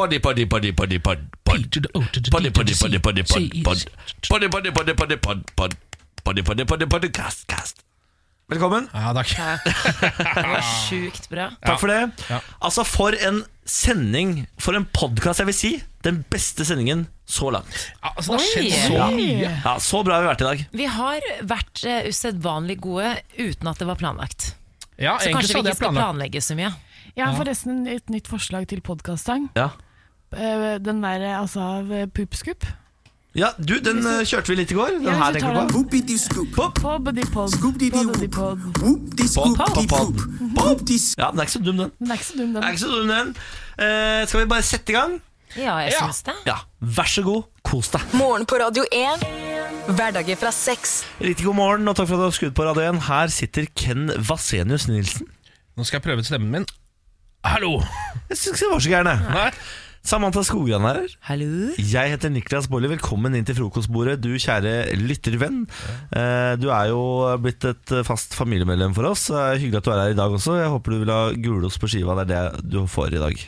Poddy, poddy, poddy, poddy, pod, pod. to the O to the Poddy, D to poddy, the C. poddy, poddy, pod, pod. Poddy, poddy, poddy, poddy, pod, pod. Poddy, poddy, poddy, poddy, cast, cast. Velkommen. Ja, takk. Det var sjukt bra. Takk for det. Altså, for en sending, for en podkast, jeg vil si. Den beste sendingen så langt. Ja, altså, det har skjedd så mye. Ja, Så bra har vi vært i dag. Vi har vært uh, usedvanlig gode uten at det var planlagt. Ja, Så kanskje så vi ikke skal planlagt planlegge så mye. Jeg har forresten et nytt forslag til podkastsang. Ja, Den der altså av eh, Poopscoop. ja du, den uh, kjørte vi litt i går. Den Ja, her tenker du på. den. Ja, den er ikke så dum, den. Den er ikke så dum, Den ikke så dum, den. Uh, skal vi bare sette i gang? Ja, jeg Ja. syns det. Ja, vær så god. Kos deg. Morgen på Radio 1. Hverdager fra sex. Riktig god morgen, og takk for at du har skrudd på Radio 1. Her sitter Ken Vasenius Nilsen. Nå skal jeg prøve stemmen min. Hallo! Jeg syns ikke det var så gærne. Nei. Samantha Skogran er her. Hallo? Jeg heter Niklas Baarli. Velkommen inn til frokostbordet, du kjære lyttervenn. Eh, Du er jo blitt et fast familiemedlem for oss. Det er Hyggelig at du er her i dag også. Jeg håper du vil ha gulost på skiva. Det er det du får i dag.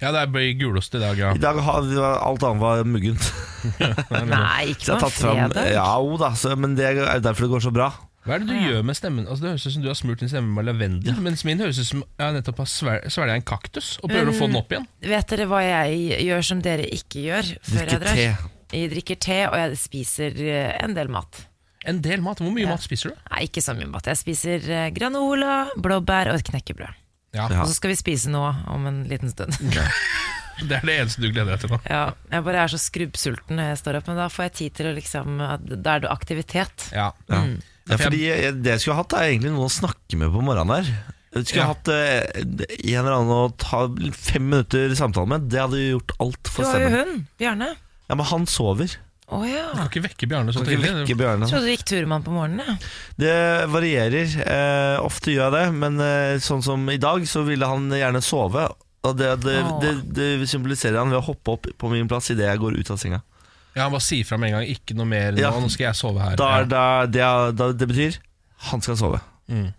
Ja, det blir gulost i dag, ja. I dag har alt annet var muggent. Nei, ikke Så på fredag. Ja, jo da, så, men det er derfor det går så bra. Hva er det du gjør med stemmen? Altså, det høres ut som du har smurt din stemme med lavendel, mens min høres ut som jeg nettopp har svel- svelget en kaktus og prøver å få den opp igjen. Vet dere hva jeg gjør som dere ikke gjør før drikker jeg drar? te. Jeg drikker te, og jeg spiser eh, en del mat. En del mat. Hvor mye Ja. mat spiser du? Nei, ikke så mye mat. Jeg spiser eh, granola, blåbær og et knekkebrød. Ja, Ja. Og så skal vi spise noe om en liten stund. Det er det eneste du gleder deg til nå. Ja, jeg bare er så skrubbsulten når jeg står opp, men da får jeg tid til å liksom Da er det aktivitet. Ja. Ja. Mm. Ja, fordi jeg, Det jeg skulle hatt, er egentlig noen å snakke med på morgenen her. Jeg skulle Ja. hatt eh, en eller annen å ta fem minutter samtale med. Det hadde gjort alt Du for har jo stemmen. hund, Bjarne. Ja, Men han sover. Å ja. Du kan ikke vekke Bjarne så Kan ikke tidlig. vekke Bjørne. Jeg trodde du gikk tur med han på morgenen. Ja. Det varierer. Eh, ofte gjør jeg det, men eh, sånn som i dag, så ville han gjerne sove. Og det, det, Åh. det, det symboliserer han ved å hoppe opp på min plass idet jeg går ut av senga. Ja, Han bare sier fra med en gang 'ikke noe mer nå, Ja. nå skal jeg sove her'. Da, Ja. er da, det, er- da, det betyr han skal sove. Mm.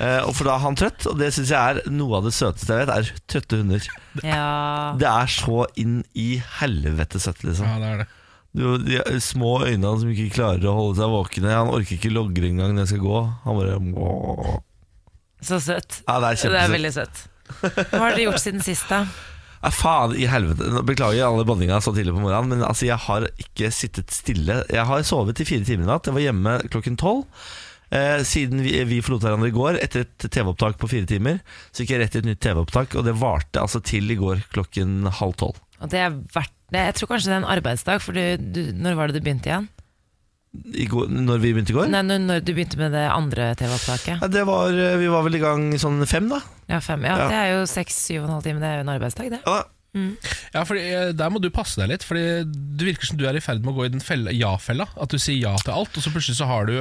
Eh, og for da er han trøtt, og det syns jeg er noe av det søteste jeg vet, er trøtte hunder. ja. Det er så inn i helvete søtt, liksom. ja, det er det. Du, de små øynene som ikke klarer å holde seg våkne. Han orker ikke logre engang når jeg skal gå. Han bare Åh. Så søtt. Ja, det er Det er kjempesøtt. veldig søtt. Hva har dere gjort siden sist, da? Ja, faen i helvete. Beklager alle banninga så tidlig på morgenen, men altså, jeg har ikke sittet stille. Jeg har sovet i fire timer i natt. Jeg var hjemme klokken tolv. Eh, siden vi, vi forlot hverandre i går, etter et TV-opptak på fire timer, så gikk jeg rett i et nytt TV-opptak, og det varte altså til i går klokken halv tolv. Og det er verdt det. Jeg tror kanskje det er en arbeidsdag, for du, du, når var det du begynte igjen? Går, når vi begynte i går? Nei, når, du begynte med det andre TV-opptaket? Ja, det var, eh, vi var vel i gang sånn fem, da. Ja, fem. Ja, Ja. det er jo seks, syv og en halv time. Det er jo en arbeidsdag, det. Ja, Ja, fordi eh, Der må du passe deg litt, Fordi det virker som du er i ferd med å gå i den ja-fella. At du sier ja til alt, og så plutselig så har du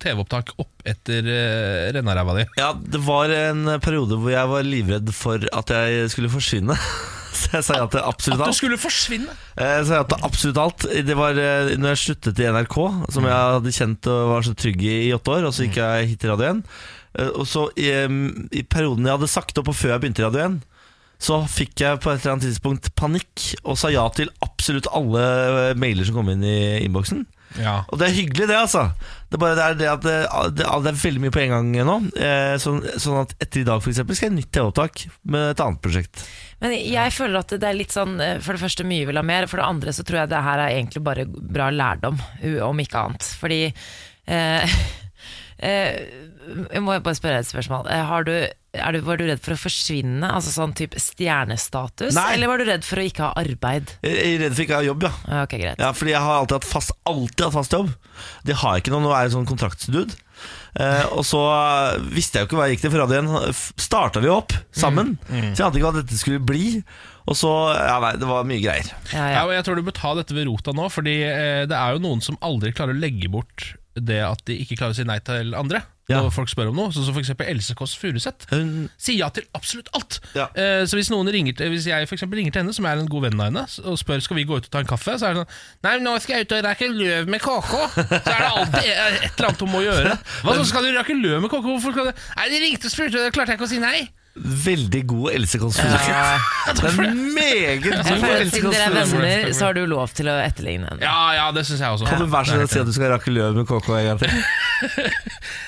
TV-opptak opp etter uh, rennaræva di. Ja, det var en periode hvor jeg var livredd for at jeg skulle forsvinne. Så jeg sa ja til absolutt alt. At du skulle forsvinne! Eh, jeg sa ja til absolutt alt. Det var når jeg sluttet i NRK, som jeg hadde kjent og var så trygg i i åtte år, og så gikk jeg hit til Radio 1. Eh, Og så i, i perioden jeg hadde sagt opp, og før jeg begynte i Radio 1, så fikk jeg på et eller annet tidspunkt panikk og sa ja til absolutt alle eh, mailer som kom inn i innboksen. Ja. Og det er hyggelig, det, altså. Det er bare det, er det at det, det, det er veldig mye på en gang nå. Eh, sånn, sånn at etter i dag for eksempel, skal jeg ha nytt TV-opptak med et annet prosjekt. Men jeg føler at det er litt sånn eh, For det første mye vil ha mer, for det andre så tror jeg det her er egentlig bare bra lærdom, om ikke annet. Fordi eh, eh, Jeg må bare spørre deg et spørsmål. Eh, Har du, er du, var du redd for å forsvinne, altså sånn type stjernestatus? Nei. Eller var du redd for å ikke ha arbeid? Jeg jeg er redd for ikke å ha jobb, ja. Okay, greit. Ja, fordi jeg har alltid hatt fast, alltid hatt fast jobb. Det har jeg ikke nå. Nå er jeg sånn kontraktsdude. Eh, og så eh, visste jeg jo ikke hva jeg gikk til, for radioen starta vi opp sammen. Så jeg ante ikke hva dette skulle bli. Og så Ja, nei, det var mye greier. Ja, Ja, ja. og jeg tror du bør ta dette ved rota nå, Fordi eh, det er jo noen som aldri klarer å legge bort det at de ikke klarer å si nei til andre. Ja. Når folk spør om noe Sånn som for eksempel Else Kåss Furuseth. Hun sier ja til absolutt alt. Ja. Eh, så hvis noen ringer til Hvis jeg for eksempel ringer til henne, som er en god venn av henne, og spør skal vi gå ut og ta en kaffe, så er det sånn Nei, nå skal jeg ut og rake løv med KK. Så er det alltid et eller annet hun må gjøre. Hva så skal du rake løv med KK? Hvorfor skal du Nei, de ringte og spurte, og klarte jeg ikke å si nei. Veldig god Else Kåss Furuseth. Det er en meget god Else Siden Kåss dere er venner, så har du lov til å etterligne henne. Ja, ja, det syns jeg også. Kan du være så snill å si at du skal rakke løv med KK en gang til?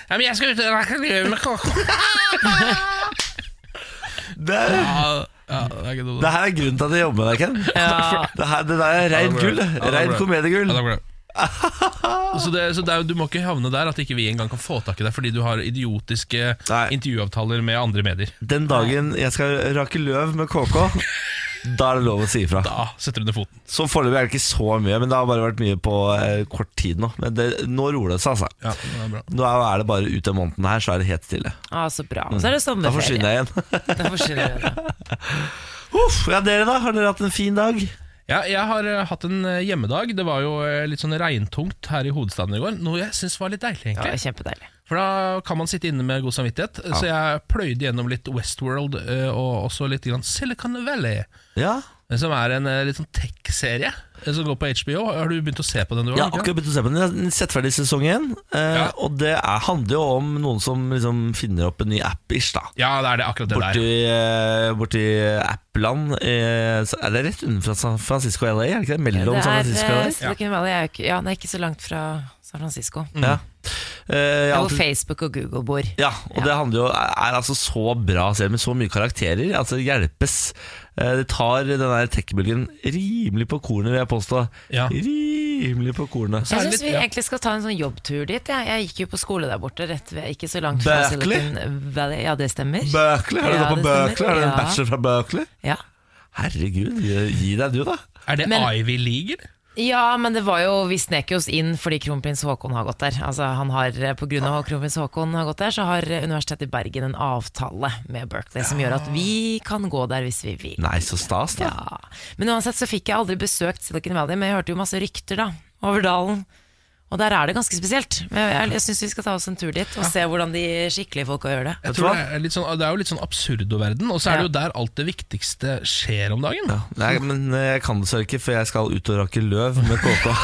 Ja, men jeg skal ut og rakke løv med KK. Det, er, Ja, ja, det er det her er grunnen til at jeg jobber med deg, Ken. Ja. Det, her, det der er reint gull. Reint komediegull. Ja, takk for det. Så, det, så det er, du må ikke havne der at ikke vi engang kan få tak i deg fordi du har idiotiske Nei. intervjuavtaler med andre medier. Den dagen jeg skal rake løv med KK, da er det lov å si ifra. Da setter du ned foten. Så foreløpig er det ikke så mye, men det har bare vært mye på eh, kort tid nå. Men det, nå roer det seg, altså. Ja, det er bra. Nå er det bare ut den måneden her, så er det helt stille. Ah, så bra. Så er det Da sommerferie. forsvinner jeg igjen. Da forsvinner jeg. Uff, ja, dere da? Har dere hatt en fin dag? Ja, jeg har eh, hatt en eh, hjemmedag. Det var jo eh, litt sånn regntungt her i hovedstaden i går. Noe jeg syns var litt deilig, egentlig. Ja, kjempedeilig. For da kan man sitte inne med god samvittighet. Så jeg pløyde gjennom litt Westworld og også litt grann Silicon Valley. Ja, Som er en eh, litt sånn tech-serie eh, som går på HBO. Har du begynt å se på den? du jeg har, Ja, ikke? akkurat begynt å se på den. Jeg har sett ferdig sesong én. Eh, Ja. Og det er, handler jo om noen som liksom finner opp en ny app-ish, da. Ja, det er det, akkurat det Borti, der. eh, borti app-land. Eh, så er det rett utenfor San Francisco og LA? Er det ikke det? Mellom Det San er, Francisco og eh, LA? Silicon Valley er jo ikke, ja, det er ikke så langt fra San Francisco. Ja. Eh, ja, hvor Facebook og Google bor. Ja, og Ja. det handler jo, er, altså så bra serie med så mye karakterer. Altså hjelpes. Eh, Det tar den der tech-bølgen rimelig på kornet, vil jeg påstå. Ja. Rimelig på kornet. Jeg syns vi ja. egentlig skal ta en sånn jobbtur dit. Jeg, Jeg gikk jo på skole der borte, rett ved, ikke så langt fra Berkeley? Silicon Valley. Ja, det stemmer. Berkeley? Har du Ja, gått på. Berkeley? Har du en bachelor fra Berkeley? Ja. Herregud, gi, gi deg du, da. Er det Men- Ivy League? eller? Ja, men det var jo, vi snek oss inn fordi kronprins Haakon har gått der. Altså han har, På grunn av at kronprins Haakon har gått der, så har Universitetet i Bergen en avtale med Berkeley som gjør at vi kan gå der hvis vi vil. Nei, så stas, da. Ja. Men uansett så fikk jeg aldri besøkt Silicon Valley, men jeg hørte jo masse rykter da, over dalen. Og der er det ganske spesielt. Men jeg, jeg syns vi skal ta oss en tur dit og se hvordan de skikkelige folka gjør det. Jeg tror det, er litt sånn, det er jo litt sånn absurdo-verden, og så er det jo der alt det viktigste skjer om dagen. Ja, nei, men eh, jeg kan dessverre ikke, for jeg skal ut og rake løv med KK.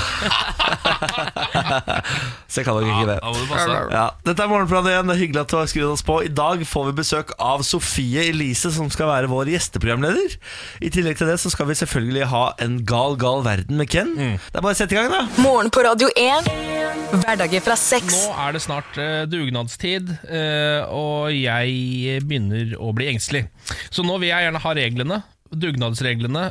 så jeg kan nok ikke det. Da må du passe deg. Ja, Dette er Morgenplanet igjen. Det er hyggelig at du har skrudd oss på. I dag får vi besøk av Sofie Elise, som skal være vår gjesteprogramleder. I tillegg til det så skal vi selvfølgelig ha en gal, gal verden med Ken. Det er bare å sette i gang, da. Morgen på Radio 1. Hverdager fra seks. Nå er det snart eh, dugnadstid, eh, og jeg begynner å bli engstelig. Så nå vil jeg gjerne ha reglene. Dugnadsreglene.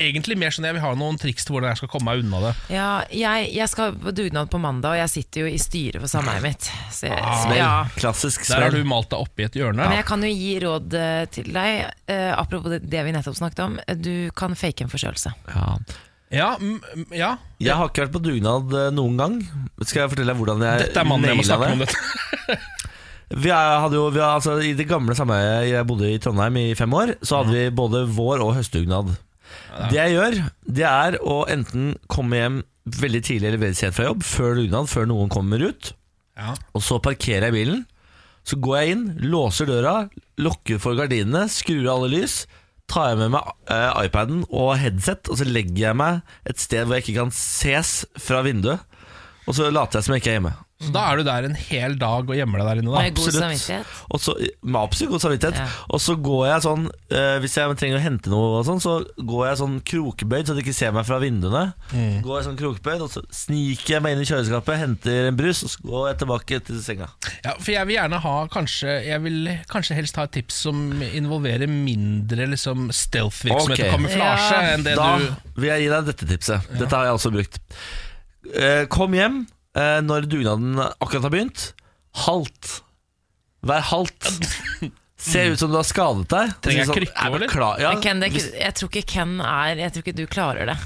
Egentlig mer sånn jeg vil ha noen triks til hvordan jeg skal komme meg unna det. Ja, jeg, jeg skal på dugnad på mandag, og jeg sitter jo i styret for sameiet mitt. Så, jeg- så, ja. Klassisk Der har du malt deg oppi et hjørne. Men jeg kan jo gi råd eh, til deg, uh, apropos det, det vi nettopp snakket om. Du kan fake en forkjølelse. Ja. Ja, ja. Jeg har ikke vært på dugnad eh, noen gang. Skal jeg fortelle deg hvordan jeg Dette er mannen jeg må snakke med om det? dette. Vi hadde jo, vi hadde, altså, I det gamle sameiet jeg bodde i Trondheim i fem år, så hadde vi både vår- og høstdugnad. Det jeg gjør, det er å enten komme hjem veldig tidlig eller veldig sent fra jobb, før dugnad, før noen kommer ut. Ja. Og så parkerer jeg bilen. Så går jeg inn, låser døra, lukker for gardinene, skrur av alle lys. Tar jeg med meg eh, iPaden og headset, og så legger jeg meg et sted hvor jeg ikke kan ses fra vinduet. Og så later jeg som jeg ikke er hjemme. Så da er du der en hel dag og gjemmer deg der inne. da Med god samvittighet. Og så, med absolutt god samvittighet. Ja. Og så går jeg sånn eh, Hvis jeg trenger å hente noe, og sånn så går jeg sånn krokbøyd, så de ikke ser meg fra vinduene. Går jeg sånn krokbøyd Og så sniker jeg meg inn i kjøleskapet, henter en brus, og så går jeg tilbake til senga. Ja, for jeg vil gjerne ha kanskje Jeg vil kanskje helst ha et tips som involverer mindre liksom stealth-virksomhet okay. og kamuflasje Ja. enn det Da du vil jeg gi deg dette tipset. Dette har jeg også brukt. Eh, kom hjem eh, når dugnaden akkurat har begynt. Halt. Vær halt. Se ut som du har skadet deg. Trenger jeg sånn, krykke, «Er du eller?» klar?» Ja, Men Ken, det er hvis- ikke, jeg tror ikke Ken er Jeg tror ikke du klarer det.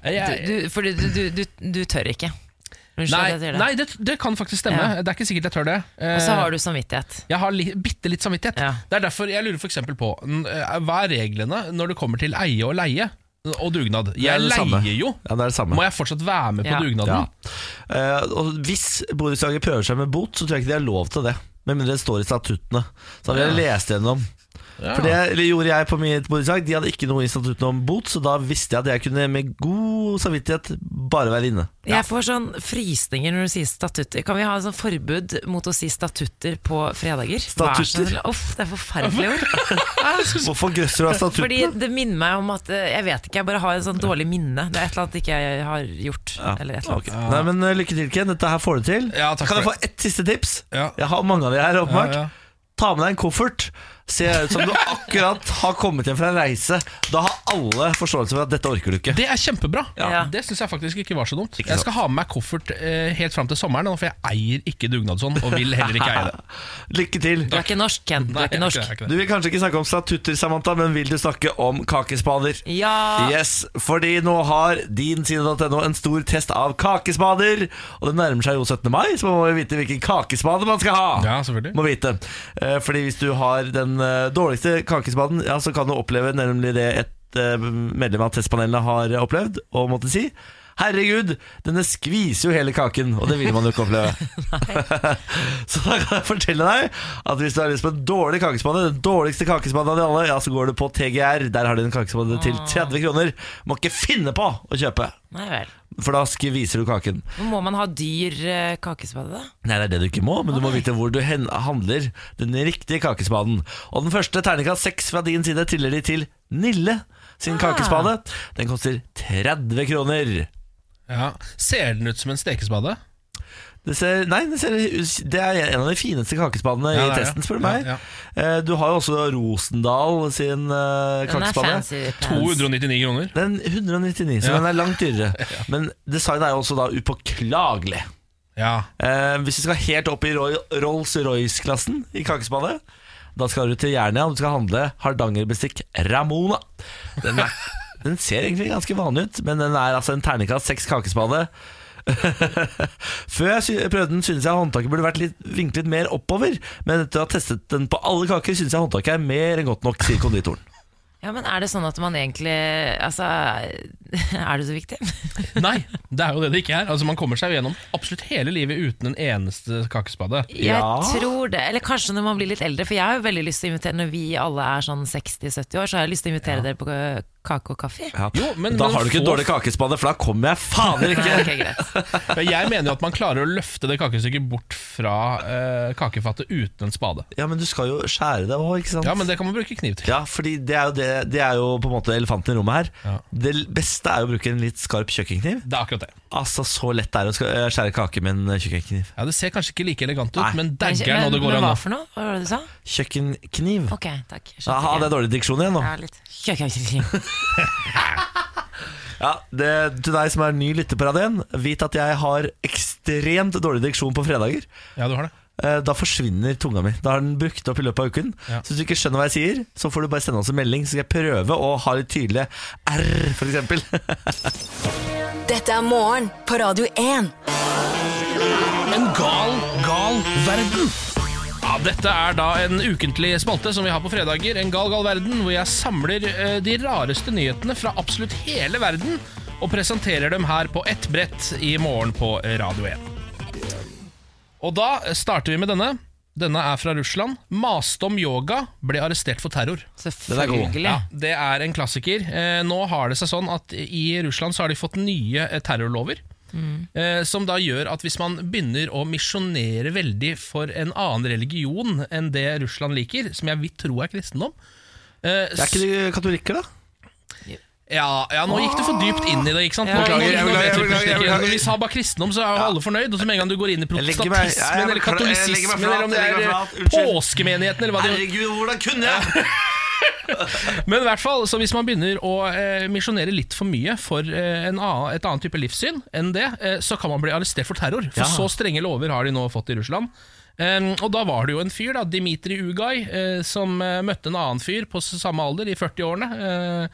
Du, jeg, du, fordi du, du, du, du tør ikke. Unnskyld Nei, at jeg sier det. nei det, det kan faktisk stemme. Ja. Det er ikke sikkert jeg tør det. Og så Eh, har du samvittighet. Jeg har li, bitte litt samvittighet. Ja. Det er derfor jeg lurer for eksempel på n- eh, Hva er reglene når det kommer til eie og leie og dugnad? Jeg leier samme. jo. Ja, det er det samme. Må jeg fortsatt være med på Ja. dugnaden? Ja. Eh, og hvis borettslaget prøver seg med bot, så tror jeg ikke de har lov til det. Med mindre det står i statuttene. Så hadde jeg lest gjennom. Ja. For det gjorde jeg på mitt borettslag. De hadde ikke noe i utenom om bot, så da visste jeg at jeg kunne med god samvittighet bare være inne. Jeg får sånn frysninger når du sier statutter. Kan vi ha sånn forbud mot å si statutter på fredager? Statutter? Uff, det er forferdelig ord. Hvorfor grøsser du av Fordi det minner meg om at eh, Jeg vet ikke, jeg bare har en sånn dårlig minne. Det er et eller annet ikke jeg har gjort. Ja, Eller et eller annet. Okay. Nei, men uh, Lykke til, Ken. Dette her får du til. Ja, takk kan jeg for få ett siste tips? Ja. Jeg har mange av de her, åpenbart. Ja, ja. Ta med deg en koffert. Se ut som du akkurat har kommet hjem fra en reise. Da har alle forståelse for at dette orker du ikke. Det er kjempebra. Ja. Det syns jeg faktisk ikke var så dumt. Ikke Jeg skal ha med meg koffert eh, helt fram til sommeren, for jeg eier ikke dugnadsånd, og vil heller ikke eie det. Lykke til. Du er ikke norsk, Ken. Du er ikke norsk. Du vil kanskje ikke snakke om statutter, Samantha, men vil du snakke om kakespader? Ja! Yes, fordi nå har din side.no en stor test av kakespader. Og det nærmer seg jo 17. mai, så man må jo vite hvilken kakespade man skal ha. Ja, selvfølgelig. Må vite. Eh, Fordi hvis du har den eh, dårligste kakespaden, ja, så kan du oppleve nemlig det et eh, medlem av testpanelene har opplevd, og måtte si Herregud, denne skviser jo hele kaken, og det vil man jo ikke oppleve. så da kan jeg fortelle deg at hvis du har lyst på en dårlig kakespanne, den dårligste kakespannen av de alle, ja, så går du på TGR. Der har de en kakespanne til 30 kroner. Må ikke finne på å kjøpe, Nei vel. for da skviser du kaken. Må man ha dyr eh, kakespade, da? Nei, det er det du ikke må, men du må vite hvor du handler den riktige kakespaden. Og den første terningkast seks fra din side tiller de til Nille sin kakespade. Den koster 30 kroner. Ja. Ser den ut som en stekespade? Det, ser, nei, det, ser, det er en av de fineste kakespadene Ja, i testen, spør du meg. Ja, ja. Du har jo også Rosendal sin eh, Den er kakespade. fancy. 299 kroner. Den er 199, så Ja. den er langt dyrere. Men designet er jo også da upåklagelig. Ja. Eh, hvis du skal helt opp i Roy- Rolls-Royce-klassen i kakespade, da skal du til Jernia og du skal handle Hardangerbestikk Ramona. Den, er, den ser egentlig ganske vanlig ut, men den er altså en terningkast seks kakespade. Før jeg prøvde den, syntes jeg håndtaket burde vært litt vinklet mer oppover. Men etter å ha testet den på alle kaker, syns jeg håndtaket er mer enn godt nok, sier konditoren. Ja, men Er det sånn at man egentlig Altså, er det så viktig? Nei, det er jo det det ikke er. Altså Man kommer seg jo gjennom absolutt hele livet uten en eneste kakespade. Jeg Ja. tror det. Eller kanskje når man blir litt eldre. For jeg har jo veldig lyst til å invitere Når vi alle er sånn 60-70 år, så har jeg lyst til å invitere dere på kake og kaffe. Ja. Jo, men- da men har du ikke få- dårlig kakespade, for da kommer jeg fader ikke! Ok, greit. Men Jeg mener jo at man klarer å løfte det kakestykket bort fra uh, kakefattet uten en spade. Ja, men du skal jo skjære det òg, ikke sant? Ja, men det kan man bruke kniv til. Ja, fordi det er jo, det, det er jo på en måte elefanten i rommet her. Ja. Det beste er jo å bruke en litt skarp kjøkkenkniv. Det er akkurat det. Altså, Så lett det er å eh, skjære kake med en kjøkkenkniv. Ja, Det ser kanskje ikke like elegant ut, Nei. men dagger når det går an. hva for noe? Hva var det du sa? Kjøkkenkniv. Ok, takk. Jeg skjønte Aha, det er dårlig diksjon igjen nå. Ja, litt. Kjøkkenkniv. Ja, det, Til deg som er ny lytter på radioen, vit at jeg har ekstremt dårlig diksjon på fredager. Ja, du har det. Eh, Da forsvinner tunga mi. Da har den brukt opp i løpet av uken. Ja. Så hvis du ikke skjønner hva jeg sier, så får du bare sende oss en melding, så skal jeg prøve å ha litt tydelige R, f.eks. Dette er morgen på Radio 1. En gal, gal verden. Ja, Dette er da en ukentlig spalte som vi har på fredager. En gal, gal verden, hvor jeg samler uh, de rareste nyhetene fra absolutt hele verden og presenterer dem her på ett brett i morgen på Radio 1. Og da starter vi med denne. Denne er fra Russland. Mastom Yoga ble arrestert for terror. Selvfølgelig. Ja, det er en klassiker. Eh, nå har det seg sånn at i Russland så har de fått nye eh, terrorlover. Eh, som da gjør at hvis man begynner å misjonere veldig for en annen religion enn det Russland liker, som jeg vil tro er kristendom eh, Det er ikke de katolikker, da? Ja, ja, nå gikk du for dypt inn i det. ikke sant? Beklager, jeg vet vi plutselig ikke- Når vi sa bare kristendom, så er jo alle fornøyd. Og så med en gang du går inn i protestatismen protestantismen eller katolisismen, eller om det er påskemenigheten, eller hva det Herregud, hvordan kunne jeg? Men i hvert fall, så hvis man begynner å eh, misjonere litt for mye for eh, en annen, et annet type livssyn enn det, eh, så kan man bli arrestert for terror. For Ja. så strenge lover har de nå fått i Russland. Um, og da var det jo en fyr, da, Dimitri Ugay, eh, som eh, møtte en annen fyr på samme alder, i 40-årene.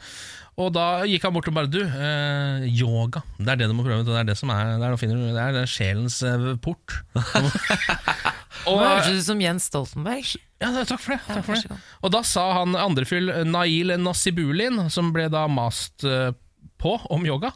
Og da gikk han bort og bare Du, eh, yoga. Det er det du må prøve. Det er det som er Det er, finner det er, det er sjelens eh, port. Og, hørtes ut som Jens Stoltenberg. ja, takk for det. Takk for det. Og da sa han andrefyll Nail Nassibulin, som ble da mast eh, på om yoga.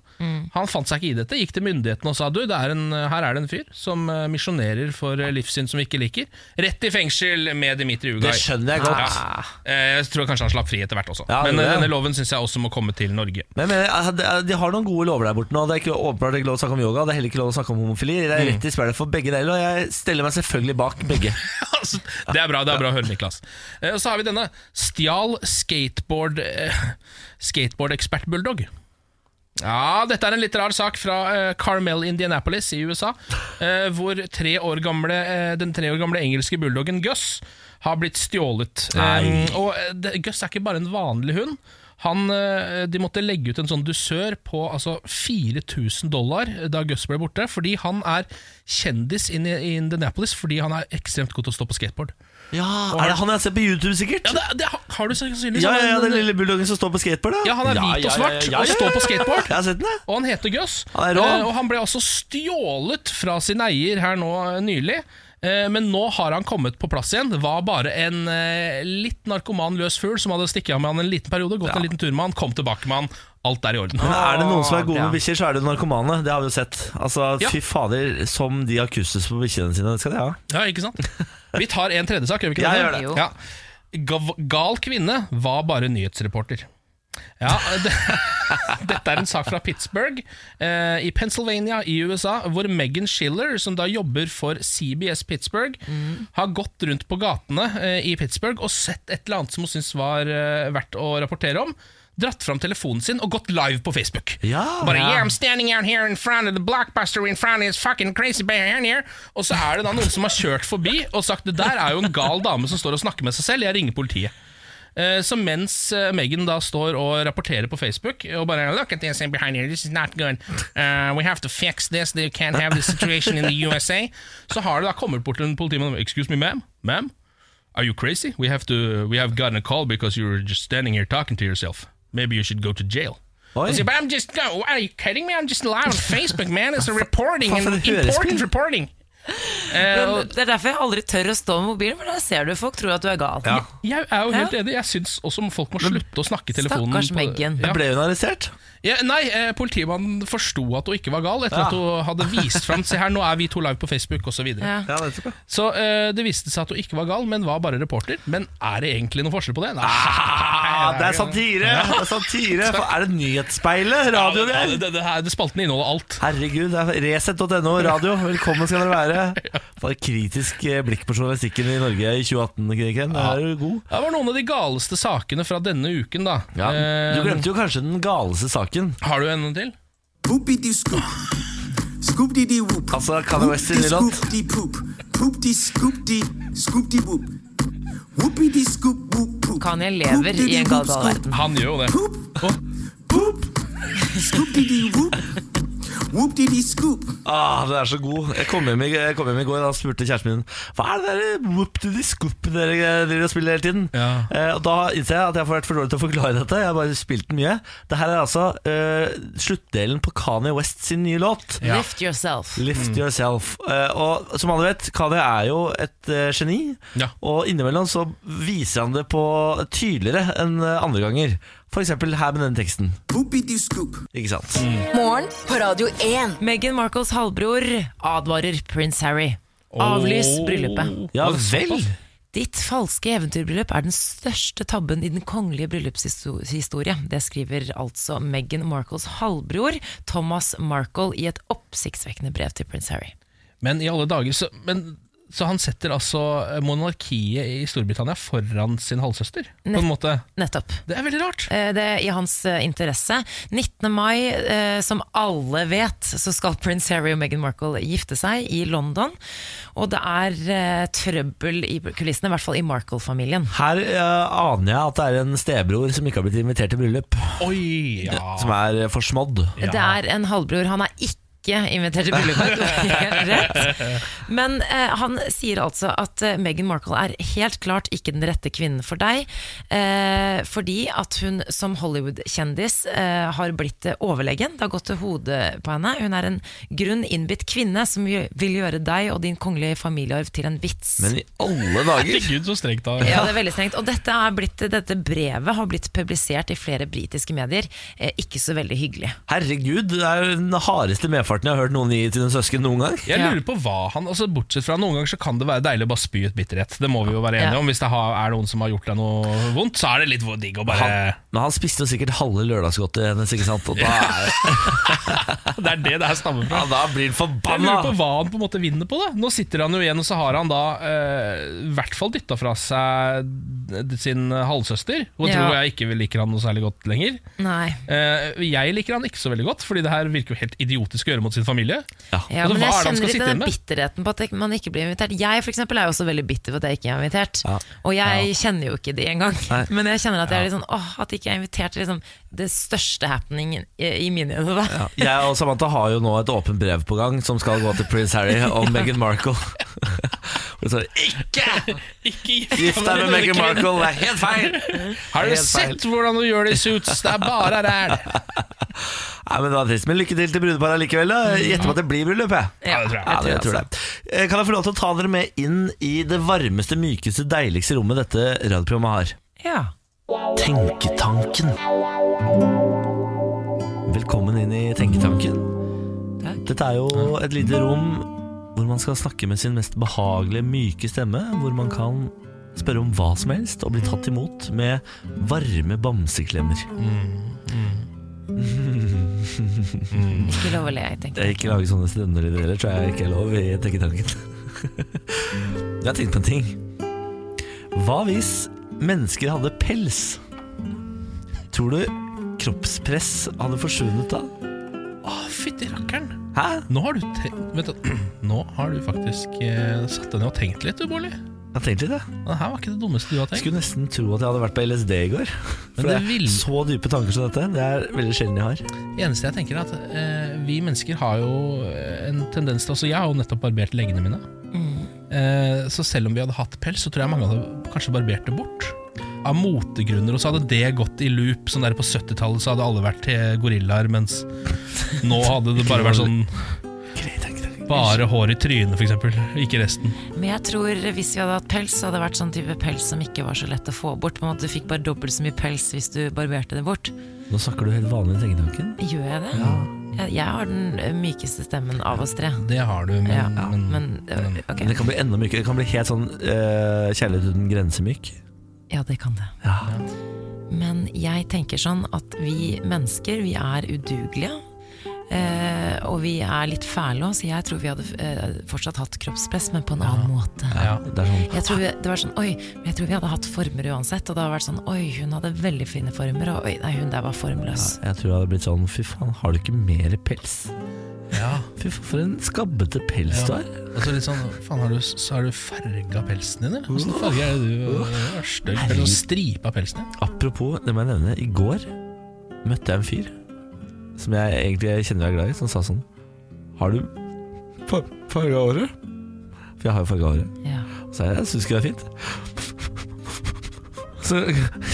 Han fant seg ikke i dette, gikk til myndighetene og sa du, det er en, her er det en fyr som eh, misjonerer for eh, livssyn som vi ikke liker. Rett i fengsel med Dimitri Ugay. Det skjønner jeg godt. Ja. Eh, Jeg tror kanskje han slapp fri etter hvert også. Ja, Men denne loven syns jeg også må komme til Norge. Men men, de- har noen gode lover der borte nå. Det er ikke åpenbart ikke lov å snakke om yoga. Det er heller ikke lov å snakke om homofili. Det er rett i spillet for begge deler, og jeg steller meg selvfølgelig bak begge. Altså, det er bra det er bra å høre, Niklas. Og så har vi denne. Stjal skateboard eh, Skateboard-ekspert Bulldog. Ja, dette er en litt rar sak fra uh, Carmel, Indianapolis i USA. Uh, hvor tre år gamle, uh, den tre år gamle engelske bulldoggen Gus har blitt stjålet. Eh, og det, Gus er ikke bare en vanlig hund. Han, de måtte legge ut en sånn dusør på altså 4000 dollar da Gus ble borte, fordi han er kjendis in, i Indianapolis fordi han er ekstremt god til å stå på skateboard. Ja, Er det han jeg ser på YouTube, sikkert? Ja, det, det har du sannsynligvis. Ja, ja, ja, Den lille bulldoggen som står på skateboard? Ja, han er hvit og svart og står på skateboard. Jeg har sett den, jeg. Og han heter Gus. Han er rå. Eh, og han ble altså stjålet fra sin eier her nå eh, nylig. Eh, Men nå har han kommet på plass igjen. Det var bare en eh, litt narkoman løs fugl som hadde stikket av med han en liten periode. Gått en liten tur med han, kom tilbake med han. Alt er i orden. Men er det noen som er gode med bikkjer, så er det narkomane. Det har vi jo sett. Altså, Ja. Fy fader, som de har kustus på bikkjene sine. Det skal de ha. Ja, ikke sant? Vi tar en tredje sak, gjør vi ikke Ja, det? gjør det. Ja. Gal kvinne var bare nyhetsreporter. Ja, det, Dette er en sak fra Pittsburgh eh, i Pennsylvania i USA, hvor Megan Schiller, som da jobber for CBS Pittsburgh, har gått rundt på gatene eh, i Pittsburgh og sett et eller annet som hun syntes var eh, verdt å rapportere om. Dratt fram telefonen sin og gått live på Facebook. Ja. Bare, yeah, I'm standing out here in front of the blockbuster in front of this fucking crazy bear here. Og så er det da noen som har kjørt forbi og sagt det der er jo en gal dame som står og snakker med seg selv, jeg ringer politiet. Eh, Så mens eh, Megan da står og rapporterer på Facebook og bare Look at this behind here, this is not good. Uh, we have to fix this, they can't have this situation in the USA. Så har det da kommet bort til en politimann Excuse me, ma'am? Ma'am? Are you crazy? We have to we have gotten a call because you were just standing here talking to yourself. Maybe you should go to jail. Oi. But I'm just no, Are you kidding me? I'm just live on Facebook, man. It's a reporting and important reporting. Eh, Men det er derfor jeg aldri tør å stå med mobilen, for da ser du folk tror at du er gal. Ja. jeg er jo helt Ja. enig. Jeg syns også folk må slutte å snakke i telefonen. Stakkars Meggen. Ja. Ble hun arrestert? Ja, nei, eh, politimannen forsto at hun ikke var gal, etter Ja. at hun hadde vist fram Se her, nå er vi to live på Facebook, osv. Så, videre. Ja. Ja. så eh, det viste seg at hun ikke var gal, men var bare reporter. Men er det egentlig noen forskjell på det? Nei, Ah, det er satire! Det er satire For Er det Nyhetsspeilet? Radioen Ja, der? det, det, her, det Spalten inneholder alt. Herregud, det er Resett.no radio. Velkommen skal dere være. For et kritisk eh, blikk på journalistikken i Norge i 2018, Ken. Det er du god. Det var noen av de galeste sakene fra denne uken, da. Ja. Eh, Du glemte jo kanskje den galeste saken. Har du en til? Altså Kanye West sin nye låt. Scoop dee poop. Poop dee scoop dee. Scoop dee whoop. Whoopie dee scoop whoop poop. Kanye lever i en gal, verden. Han gjør jo det. Poop. Poop. Scoop dee dee whoop. Whoop dee dee scoop. Ah, den er så god. Jeg kom hjem i, jeg kom hjem i går og spurte kjæresten min Hva er det der whoop to the scoop dere driver og spiller hele tiden. Ja. Eh, og Da innser jeg at jeg har vært for dårlig til å forklare dette. Jeg har bare spilt den mye. Det her er altså eh, sluttdelen på Kanye West sin nye låt. Ja. Lift yourself. Lift Yourself. Eh, og som alle vet, Kanye er jo et eh, geni. Ja. Og innimellom så viser han det på tydeligere enn andre ganger. For eksempel her med denne teksten. Ikke sant? Morgen på Radio 1. Meghan Markles halvbror advarer prins Harry. Avlys bryllupet. Ja vel! Ditt falske eventyrbryllup er den største tabben i den kongelige bryllupshistorie. Det skriver altså Meghan Markles halvbror Thomas Markle i et oppsiktsvekkende brev til prins Harry. Men i alle dager så, men, så han setter altså monarkiet i Storbritannia foran sin halvsøster? På en måte Nettopp. Det er veldig rart. Eh, Det er i hans eh, interesse. 19. mai, eh, som alle vet, så skal prins Harry og Meghan Markle gifte seg i London. Og det er eh, trøbbel i kulissene, i hvert fall i Markle-familien. Her uh, aner jeg at det er en stebror som ikke har blitt invitert til bryllup. Oi, ja. Som er eh, forsmådd. Ja. Det er en halvbror. Han er ikke ikke invitert til bryllupet. Du har helt rett. Men eh, han sier altså at eh, Meghan Markle er helt klart ikke den rette kvinnen for deg, eh, fordi at hun som Hollywood-kjendis eh, har blitt eh, overlegen. Det har gått til hodet på henne. Hun er en grunn innbitt kvinne som vil gjøre deg og din kongelige familiearv til en vits. Men i alle dager! Herregud, så strengt da. Ja, det er veldig strengt. Og dette, er blitt, dette brevet har blitt publisert i flere britiske medier. Eh, ikke så veldig hyggelig. Herregud, det er den hardeste medfarten jeg har hørt noen gi til en søsken noen gang. Jeg lurer på hva han altså Bortsett fra noen ganger så kan det være deilig å bare spy ut bitterhet. Det må vi jo være enige Ja. om. Hvis det er noen som har gjort deg noe vondt, så er det litt digg å bare Han, men han spiste jo sikkert halve lørdagsgodtet hennes, ikke sant? Og da, er, Det er det det her stammer fra. ja, da blir han Jeg lurer på hva han på en måte vinner på. da Nå sitter han jo igjen, og så har han da eh, i hvert fall dytta fra seg sin halvsøster. Og Ja. tror jeg ikke vil liker han noe særlig godt lenger. Nei. Eh, jeg liker han ikke så veldig godt, Fordi det her virker jo helt idiotisk å gjøre mot sin familie. Ja, Altså, men jeg er kjenner litt den bitterheten på at man ikke blir invitert. Jeg for eksempel, er jo også veldig bitter for at jeg ikke er invitert. Ja. Og jeg kjenner jo ikke de engang. Men jeg kjenner at jeg er litt sånn åh, at jeg ikke er invitert til liksom, det største happeningen i, i mine øyne. Ja, jeg og Samantha har jo nå et åpent brev på gang som skal gå til prins Harry og Meghan Markle. Det 'ikke Ikke gift deg med Meghan Markle', det er helt feil! Har du sett feil. hvordan du gjør det i suits? Det er bare ræl! Nei, men det var trist, men lykke til til brudeparet likevel. da Gjetter på at det blir bryllup, jeg. Ja, det tror jeg. Ja, det, jeg tror det. Eh, Kan jeg få lov til å ta dere med inn i det varmeste, mykeste, deiligste rommet dette radioprogrammet har? Ja. Tenketanken. Velkommen inn i Tenketanken. Takk. Dette er jo et lite rom hvor man skal snakke med sin mest behagelige, myke stemme. Hvor man kan spørre om hva som helst og bli tatt imot med varme bamseklemmer. Ikke lov å le, jeg tenker. Ikke lage sånne stønnelyder heller, tror jeg ikke er lov i Tenketanken. Jeg har tenkt på en ting. Hva hvis mennesker hadde pels? Tror du kroppspress hadde forsvunnet da? Å, fytti rakkeren! Hæ? Nå har du te Vent. Nå har du faktisk eh, satt deg ned og tenkt litt, du, Bårli. Jeg har tenkt litt, jeg. Det her var ikke det dummeste du har tenkt. skulle nesten tro at jeg hadde vært på LSD i går. For Men det er vil- så dype tanker som dette. Det er veldig sjelden jeg har. Det eneste jeg tenker er at eh, vi mennesker har jo eh, en tendens til Altså, jeg har jo nettopp barbert leggene mine. Eh, så selv om vi hadde hatt pels, så tror jeg mange hadde kanskje barbert det bort. Av motegrunner, og så hadde det gått i loop. Sånn der På 70-tallet så hadde alle vært til gorillaer, mens nå hadde det bare vært sånn Bare hår i trynet, f.eks. Ikke resten. Men jeg tror hvis vi hadde hatt pels, så hadde det vært sånn type pels som ikke var så lett å få bort. På en måte Du fikk bare dobbelt så mye pels hvis du barberte det bort. Nå snakker du helt vanlig i tenketanken. Gjør jeg det? Jeg, jeg har den mykeste stemmen av oss tre. Det har du, men, Ja, men, men. Men det kan bli enda mykere. Det kan bli helt sånn uh, kjærlighet uten grensemyk. Ja, det kan det. Ja. Men jeg tenker sånn at vi mennesker, vi er udugelige. Eh, og vi er litt fæle òg, så jeg tror vi hadde eh, fortsatt hatt kroppspress, men på en annen måte. ja. Det er sånn Jeg tror, vi, det var sånn, oi, jeg tror vi hadde hatt former uansett. Og det hadde vært sånn Oi, hun hadde veldig fine former, og oi, nei, hun der var formløs. Jeg tror det hadde blitt sånn Fy faen, har du ikke mer pels? Ja. Fy faen, for en skabbete pels du har. Og så litt sånn Faen, har du, så har du farga pelsen din, eller? Åssen farge er det du har? Stygg sånn stripa pelsen din. Apropos, det må jeg nevne. I går møtte jeg en fyr som jeg egentlig kjenner jeg er glad i, som sa sånn Har du fa farga håret? For jeg har jo farga håret. Ja. Så jeg jeg syns ikke det er fint. Så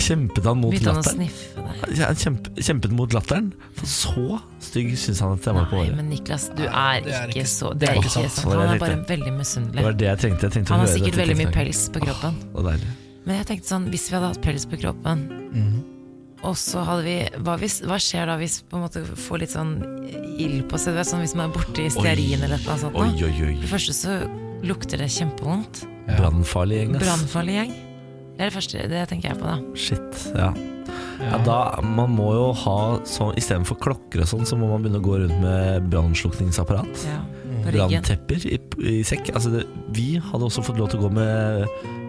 kjempet han mot Begynte han å latteren. sniffe deg? Ja, han kjempe, kjempet mot latteren. For så stygg syns han at jeg var på Nei, men Niklas, du er, det er ikke ikke- så det er ikke sant. sant. Var Han er bare veldig veldig Det var det jeg trengte. Jeg trengte å Han har høre sikkert dette veldig mye pels på kroppen. Åh, det var deilig. Men jeg tenkte sånn, hvis vi hadde hatt pels på kroppen, Mhm. og så hadde vi hva, hvis, hva skjer da hvis vi på en måte får litt sånn ild på seg? Sånn hvis man er borti stearin eller noe sånt. Oi, nå. oi. For det første så lukter det kjempevondt. Brannfarlig gjeng, ass. Brannfarlig gjeng. Det er det første, det tenker jeg på da. Shit, ja. Ja da, Man må jo ha sånn Istedenfor klokker og sånn, så må man begynne å gå rundt med brannslukningsapparat. Ja. Branntepper i, i sekk. Altså det, vi hadde også fått lov til å gå med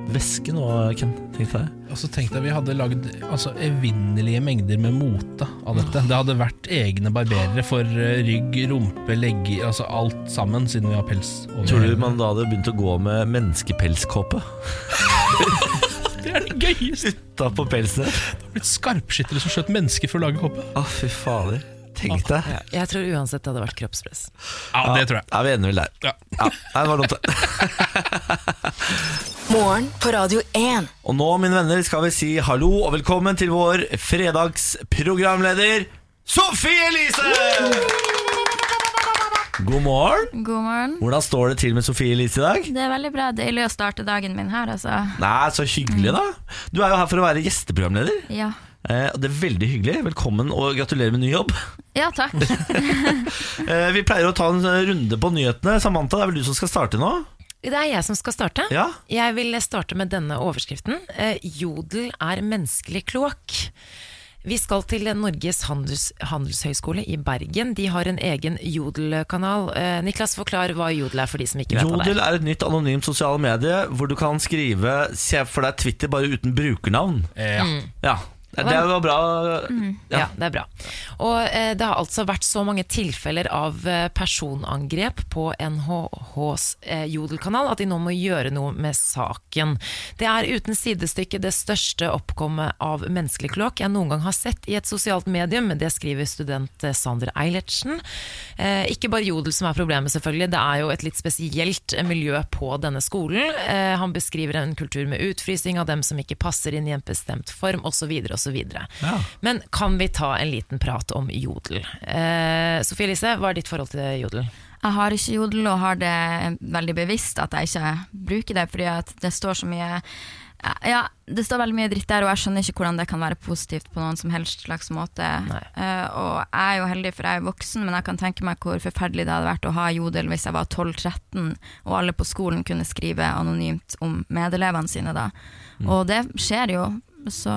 væske nå, Ken. Tenkte jeg. Og så tenkte jeg vi hadde lagd altså, evinnelige mengder med mote av dette. Det hadde vært egne barberere for eh, rygg, rumpe, legger, altså alt sammen, siden vi har pels. over Tror du man da hadde begynt å gå med menneskepelskåpe? Det er det gøyeste! Utapå på pelsen? Det har blitt skarpskyttere som skjøt mennesker for å lage kåpe. Å, fy fader. Tenk deg. Ja, jeg tror uansett det hadde vært kroppspress. Ja, det tror jeg. Ja, vi ender vel der? Ja. Ja, det var dumt. det. Morgen på Radio 1. Og nå, mine venner, skal vi si hallo og velkommen til vår fredagsprogramleder Sofie Elise! God morgen. God morgen. Hvordan står det til med Sofie Elise i dag? Det er veldig bra. Deilig å starte dagen min her, altså. Nei, Så hyggelig, da. Du er jo her for å være gjesteprogramleder. Ja. Eh, det er veldig hyggelig. Velkommen og gratulerer med ny jobb. Ja, takk. Eh, vi pleier å ta en runde på nyhetene. Samantha, det er vel du som skal starte nå? Det er jeg som skal starte. Ja. Jeg vil starte med denne overskriften. Eh, Jodel er menneskelig kloakk. Vi skal til Norges handels, handelshøyskole i Bergen. De har en egen Jodel-kanal. Eh, Niklas, forklar hva Jodel er for de som ikke vet hva det Jodel er. er et nytt anonymt sosiale medie hvor du kan skrive Se for deg Twitter bare uten brukernavn. Ja. Ja, det det var bra. Ja, det er bra. Og eh, det har altså vært så mange tilfeller av eh, personangrep på NHHs eh, Jodel-kanal at de nå må gjøre noe med saken. Det er uten sidestykke det største oppkommet av menneskelig kloakk jeg noen gang har sett i et sosialt medium. Det skriver student eh, Sander Eilertsen. Eh, ikke bare Jodel som er problemet, selvfølgelig. Det er jo et litt spesielt eh, miljø på denne skolen. Han beskriver en kultur med utfrysing av dem som ikke passer inn i en bestemt form, osv. osv. Ja. Men kan vi ta en liten prat om jodel? Eh, Sofie Elise, hva er ditt forhold til jodel? Jeg har ikke jodel og har det veldig bevisst at jeg ikke bruker det, fordi at det står så mye ja, det står veldig mye dritt der, og jeg skjønner ikke hvordan det kan være positivt på noen som helst slags måte. Eh, og jeg er jo heldig, for jeg er voksen, men jeg kan tenke meg hvor forferdelig det hadde vært å ha jodel hvis jeg var 12-13, og alle på skolen kunne skrive anonymt om medelevene sine da. Og det skjer jo, så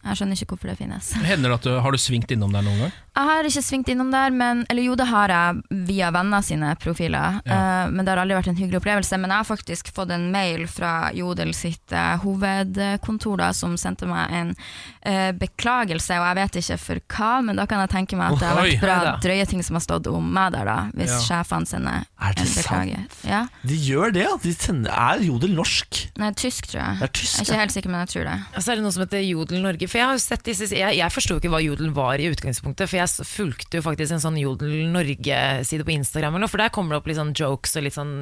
jeg skjønner ikke hvorfor det finnes. Hender det at du, Har du svingt innom der noen gang? Jeg har ikke svingt innom der, men, eller jo det har jeg via venner sine profiler. Ja. Uh, men det har aldri vært en hyggelig opplevelse. Men jeg har faktisk fått en mail fra Jodel sitt uh, hovedkontor da, som sendte meg en uh, beklagelse, og jeg vet ikke for hva, men da kan jeg tenke meg at det har vært bra drøye ting som har stått om meg der, da, hvis Ja. sjefene sender Er det en beklager. Ja. De gjør det, At De sender, er Jodel norsk? Nei, tysk, tror jeg. Det er tysk, jeg er ikke helt sikker, men jeg tror det. Og så er det noe som heter Jodel Norge. For Jeg har jo sett disse Jeg, jeg forsto ikke hva Jodel var i utgangspunktet, for jeg fulgte jo faktisk en sånn Jodel Norge-side på Instagram, eller noe, for der kommer det opp litt sånn jokes og litt sånn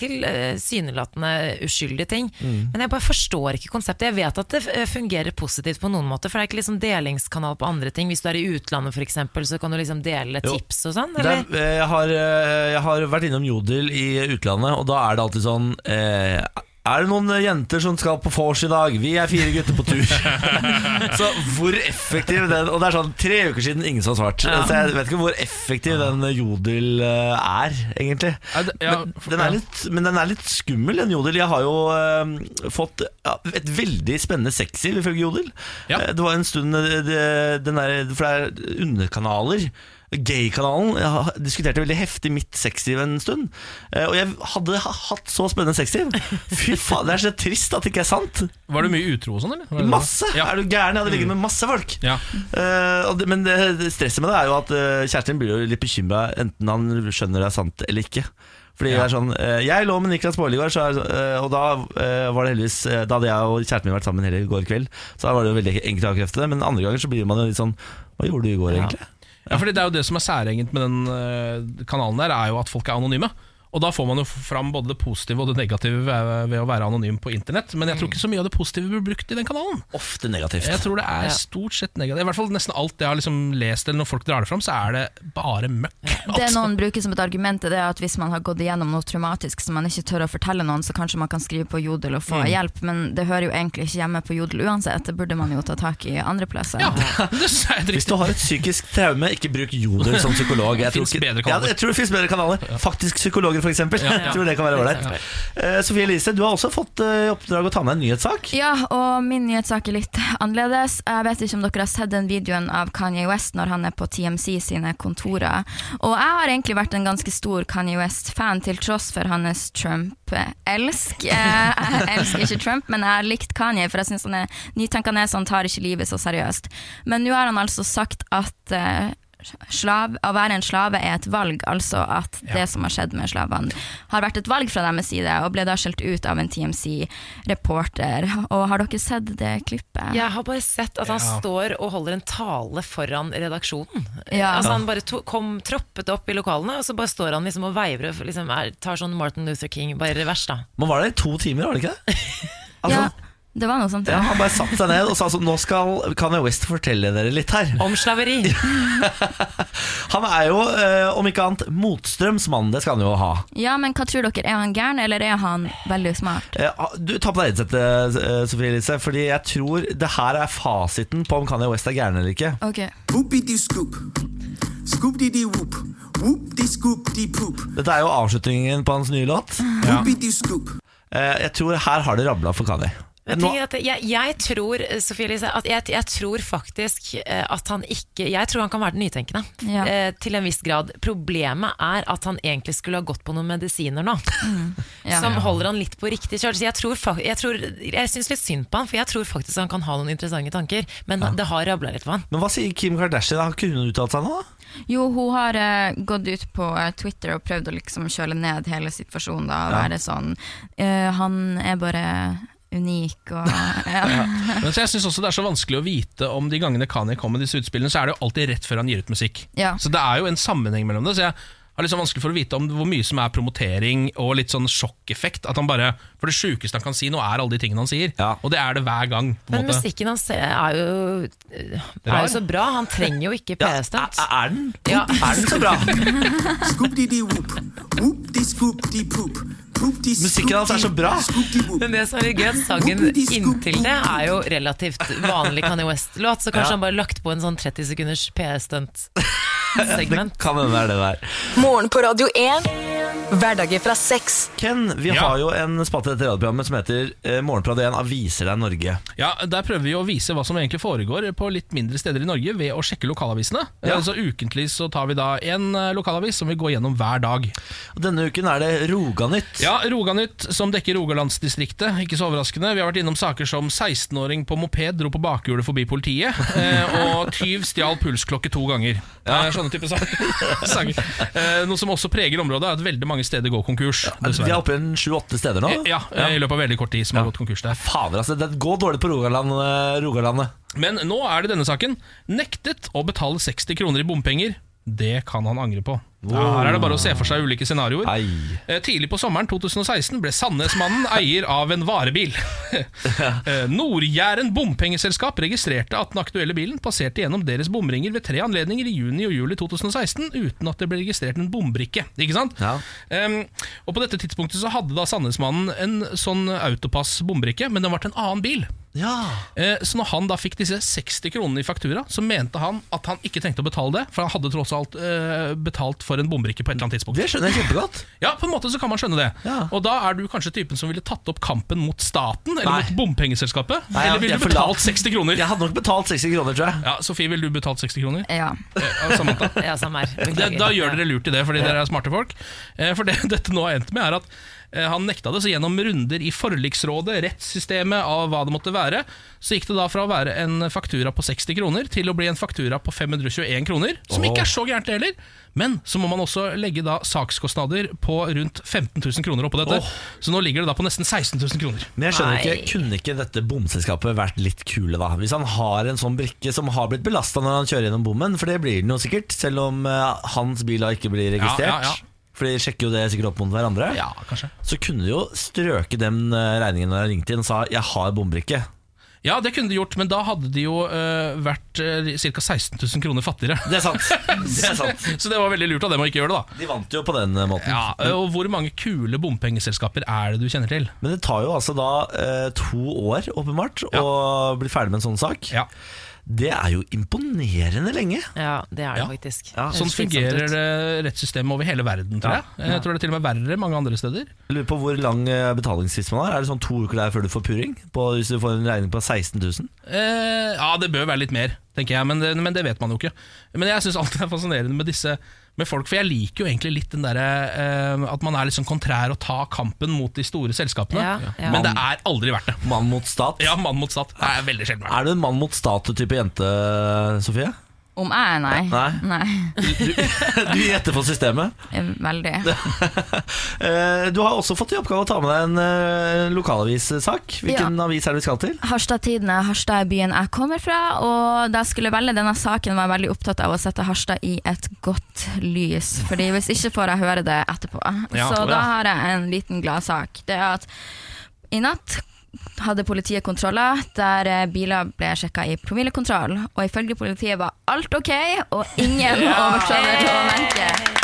tilsynelatende uskyldige ting. Men jeg bare forstår ikke konseptet. Jeg vet at det eh, fungerer positivt på noen måter, for det er ikke liksom delingskanal på andre ting. Hvis du er i utlandet f.eks., så kan du liksom dele Jo. tips og sånn, eller? er, eh, jeg, har, eh, jeg har vært innom Jodel i utlandet, og da er det alltid sånn eh, Er det noen jenter som skal på vors i dag? Vi er fire gutter på tur. så hvor effektiv den Og det er sånn tre uker siden ingen som har svart. Så jeg vet ikke hvor effektiv den Jodel eh, er, egentlig. Er det- ja, men, den er litt, men den er litt skummel, den Jodel. Jeg har jo uh, fått ja, et veldig spennende sexliv, ifølge Jodel. Ja. Eh, det var en stund eh, det, den der, For det er underkanaler. Gay-kanalen Jeg diskuterte veldig heftig mitt sexliv en stund. Eh, Og jeg hadde hatt så spennende sexliv. Fy faen, Det er så trist at det ikke er sant. Var du mye utro og sånn, eller? Masse! Ja. Er du gæren? Jeg hadde ligget med masse folk. Ja. Eh, men det, stresset med det er jo at uh, kjæresten blir jo litt bekymra enten han skjønner det er sant eller ikke. Fordi Ja. det er sånn eh, Jeg lå med Niklas Baarli i går, så eh, og da eh, var det heldigvis eh, Da hadde jeg og kjæresten min vært sammen hele går kveld, så da var det jo veldig enkelt å avkrefte det. Men andre ganger så blir man jo litt sånn Hva gjorde du i går, egentlig? Ja, fordi Det er jo det som er særegent med den eh, kanalen der, er jo at folk er anonyme. Og da får man jo fram både det positive og det negative ved, å være anonym på internett. Men jeg tror ikke så mye av det positive blir brukt i den kanalen. Ofte negativt. Jeg tror det er stort sett negativt. I hvert fall nesten alt jeg har liksom lest, eller når folk drar det fram, så er det bare møkk. Det Altså. noen bruker som et argument, er at hvis man har gått igjennom noe traumatisk som man ikke tør å fortelle noen, så kanskje man kan skrive på Jodel og få hjelp, men det hører jo egentlig ikke hjemme på Jodel uansett. Det burde man jo ta tak i andre plasser. Ja, det Hvis du har et psykisk traume, ikke bruk Jodel som psykolog. Jeg tror ikke- Ja, jeg tror det finnes bedre kanaler. Faktisk psykologer, f.eks. Ja, ja. Jeg tror det kan være ålreit. Uh, Sofie Elise, du har også fått i uh, oppdrag å ta med en nyhetssak. Ja, og min nyhetssak er litt annerledes. Jeg vet ikke om dere har sett den videoen av Kanye West når han er på TMC sine kontorer. Og jeg har egentlig vært en ganske stor Kanye West-fan, til tross for hans Trump-elsk. Uh, Jeg elsker ikke Trump, men jeg har likt Kanye, for jeg syns han er nytenkende, så han tar ikke livet så seriøst. Men nå har han altså sagt at eh, slav, å være en slave er et valg, altså at det som har skjedd med slavene, har vært et valg fra deres side, og ble da skjelt ut av en TMC-reporter. Og har dere sett det klippet? Jeg har bare sett at han Ja. står og holder en tale foran redaksjonen. Ja. Altså Han bare to, kom troppet opp i lokalene, og så bare står han liksom og veiver og liksom er, tar sånn Martin Luther King, bare i revers, da. Men var det i to timer, var det ikke det? Altså, Ja, det var noe sånt. ja, Ja. han bare satte seg ned og sa sånn Nå skal Kanye West fortelle dere litt her. Om slaveri. Han er jo, eh, om ikke annet, motstrømsmann. Det skal han jo ha. ja, men hva tror dere? Er han gæren, eller er han veldig smart? Eh, Du, Ta på deg headsetet, eh, Sofie Elise, Fordi jeg tror det her er fasiten på om Kanye West er gæren eller ikke. Ok. Whoopity scoop. Scoop-dee-dee whoop. Whoop-dee-scoop-dee-poop. Dette er jo avslutningen på hans nye låt. Ja. Eh, Jeg tror her har det rabla for Kanye. Nå, at jeg, jeg tror Sofie Lise, at jeg, jeg tror faktisk eh, at han ikke Jeg tror han kan være nytenkende. Ja. Eh, til en viss grad. Problemet er at han egentlig skulle ha gått på noen medisiner nå. Ja. Som holder han litt på riktig kjøl. Så jeg tror, jeg, tror, jeg syns litt synd på han, for jeg tror faktisk han kan ha noen interessante tanker. Men det har rabla litt for han. men hva sier Kim Kardashian? Har ikke hun uttalt seg nå? Jo, hun har uh, gått ut på uh, Twitter og prøvd å liksom kjøle ned hele situasjonen. Da, og Ja. være sånn uh, Han er bare unik og ja. Men så jeg synes også det er så vanskelig å vite om de gangene Kanye kommer med disse utspillene, så er det jo alltid rett før han gir ut musikk. Ja. Så det er jo en sammenheng mellom det. Så jeg har liksom vanskelig for å vite om hvor mye som er promotering og litt sånn sjokkeffekt. At han bare, For det sjukeste han kan si nå, er alle de tingene han sier. Ja. Og det er det hver gang. på Men måte musikken hans er jo, er jo så bra. Han trenger jo ikke PR-stunt. P-stunt. er den? Ja. Er den så bra? Musikken hans er så bra. Men det som er gøy, at sangen inntil det er jo relativt vanlig Kanye West-låt, så kanskje Ja. han bare lagt på en sånn 30 sekunders P-stunt-segment. Kan hende det er det der. Morgen på Radio 1. Hverdager fra seks. Ken, vi Ja. har jo en spalte i dette radioprogrammet som heter eh, Morgenprat 1 Aviser deg Norge. Ja, Der prøver vi å vise hva som egentlig foregår på litt mindre steder i Norge ved å sjekke lokalavisene. Ja. Eh, Så Ukentlig så tar vi da en eh, lokalavis som vi går gjennom hver dag. Og Denne uken er det Roganytt. Ja, Roganytt, som dekker Rogalandsdistriktet. Ikke så overraskende. Vi har vært innom saker som 16-åring på moped dro på bakhjulet forbi politiet, eh, og tyv stjal pulsklokke to ganger. Eh, sånne type sa- saker. Eh, noe som også preger området, er at veldig mange steder går konkurs. Vi er oppe i sju-åtte steder nå. Eh, Ja, eh, i løpet av veldig kort tid som har gått konkurs der. Fader, altså. Det går dårlig på Rogaland, eh, Rogalandet. Men nå er det denne saken. Nektet å betale 60 kroner i bompenger. Det kan han angre på. Ja, her er det bare å se for seg ulike scenarioer. Ei. Eh, Tidlig på sommeren 2016 ble Sandnesmannen eier av en varebil. Eh, Nord-Jæren bompengeselskap registrerte at den aktuelle bilen passerte gjennom deres bomringer ved tre anledninger i juni og juli 2016 uten at det ble registrert en bombrikke. Ikke sant? Ja. Em, og På dette tidspunktet så hadde da Sandnesmannen en sånn autopass bombrikke, men den var til en annen bil. Ja. Eh, Så når han da fikk disse 60 kronene i faktura, så mente han at han ikke trengte å betale det, for han hadde tross alt betalt for en bombrikke på et eller annet tidspunkt. Det skjønner jeg kjempegodt. Ja, på en måte så kan man skjønne det. Ja. Og da er du kanskje typen som ville tatt opp kampen mot staten, eller Nei. mot bompengeselskapet? Nei, eller ville du betalt 60 kroner? Jeg hadde nok betalt 60 kroner, tror jeg. Ja, Sofie, ville du betalt 60 kroner? ja. Eh, Samantha? Ja, samme her. Det, da gjør dere lurt i det, fordi dere er smarte folk. Eh, For det dette nå har endt med, er at han nekta det, så gjennom runder i forliksrådet, rettssystemet, av hva det måtte være, så gikk det da fra å være en faktura på 60 kroner til å bli en faktura på 521 kroner, som ikke er så gærent det heller. Men så må man også legge da sakskostnader på rundt 15 000 kroner oppå dette. Oh. Så nå ligger det da på nesten 16 000 kroner. Men jeg skjønner ikke, kunne ikke dette bomselskapet vært litt kule, da? Hvis han har en sånn brikke som har blitt belasta når han kjører gjennom bommen, for det blir den jo sikkert, selv om eh, hans bil da ikke blir registrert. Ja, ja, ja. For de sjekker jo det sikkert opp mot hverandre. Ja, kanskje. Så kunne de jo strøket den eh, regningen når jeg ringte inn og sa 'jeg har bombrikke'. Ja, det kunne de gjort, men da hadde de jo uh, vært uh, ca. 16 000 kroner fattigere. Det er sant. Det er sant. Så det var veldig lurt av dem å ikke gjøre det, da. De vant jo på den eh, måten. Ja, og Hvor mange kule bompengeselskaper er det du kjenner til? Men det tar jo altså da uh, to år, åpenbart, Ja. å bli ferdig med en sånn sak. Ja, Det er jo imponerende lenge. Ja, det er det Ja. faktisk. Ja, Sånn fungerer det rettssystemet over hele verden, tror Ja. jeg. Jeg tror det er til og med verre mange andre steder. Jeg lurer på hvor lang betalingstid betalingsfrist man har. Er det sånn to uker der før du får purring? På, hvis du får en regning på 16 000? Eh, ja, det bør være litt mer, tenker jeg, men det, men det vet man jo ikke. Men jeg syns alltid det er fascinerende med disse med folk, for jeg liker jo egentlig litt den derre eh, at man er sånn kontrær og tar kampen mot de store selskapene. Ja, ja. Men det er aldri verdt det. Mann mot stat. Ja, mann mot stat. Det er veldig sjelden verdt det. Er du en mann mot stat-type jente, Sofie? Om jeg, nei. Nei. Nei, Du, du gir etter systemet. veldig. Eh, Du har også fått i oppgave å ta med deg en eh, lokalavissak. Hvilken avis er det vi skal til? Harstad Tidende, Harstad er byen jeg kommer fra, og da jeg skulle velge denne saken, var jeg veldig opptatt av å sette Harstad i et godt lys, fordi hvis ikke får jeg høre det etterpå. Ja, Så da har jeg en liten gladsak. Det er at i natt hadde politiet kontroller der eh, biler ble sjekka i promillekontroll, og ifølge politiet var alt ok, og ingen overtrådte lovverket.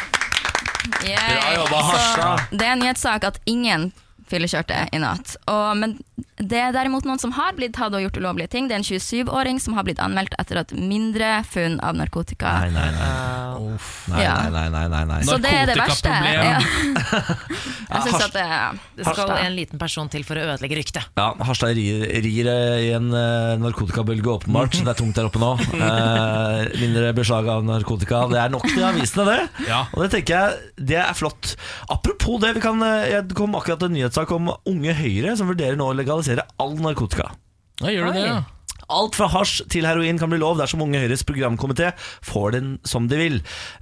Yeah. Bra jobba, Harstad. Så Det er en nyhetssak at ingen fyllekjørte i natt. Og, men det er derimot noen som har blitt tatt og gjort ulovlige ting. Det er en 27-åring som har blitt anmeldt etter at mindre funn av narkotika. Nei, nei, nei. Nei, Ja. nei, nei, nei, nei. Så det er det verste. Ja. Jeg synes at det Det skal en liten person til for å ødelegge ryktet. Ja, Harstad rir, rir i en eh, narkotikabølge, åpenbart. Det er tungt der oppe nå. Eh, mindre beslag av narkotika. Det er nok til avisene, det. Ja. Og det tenker jeg det er flott. Apropos det, vi kan, eh, jeg kom akkurat en nyhetssak om Unge Høyre som vurderer nå å legalisere all narkotika. Ja, gjør du det, ja? Alt fra hasj til heroin kan bli lov dersom Unge Høyres programkomité får den som de vil.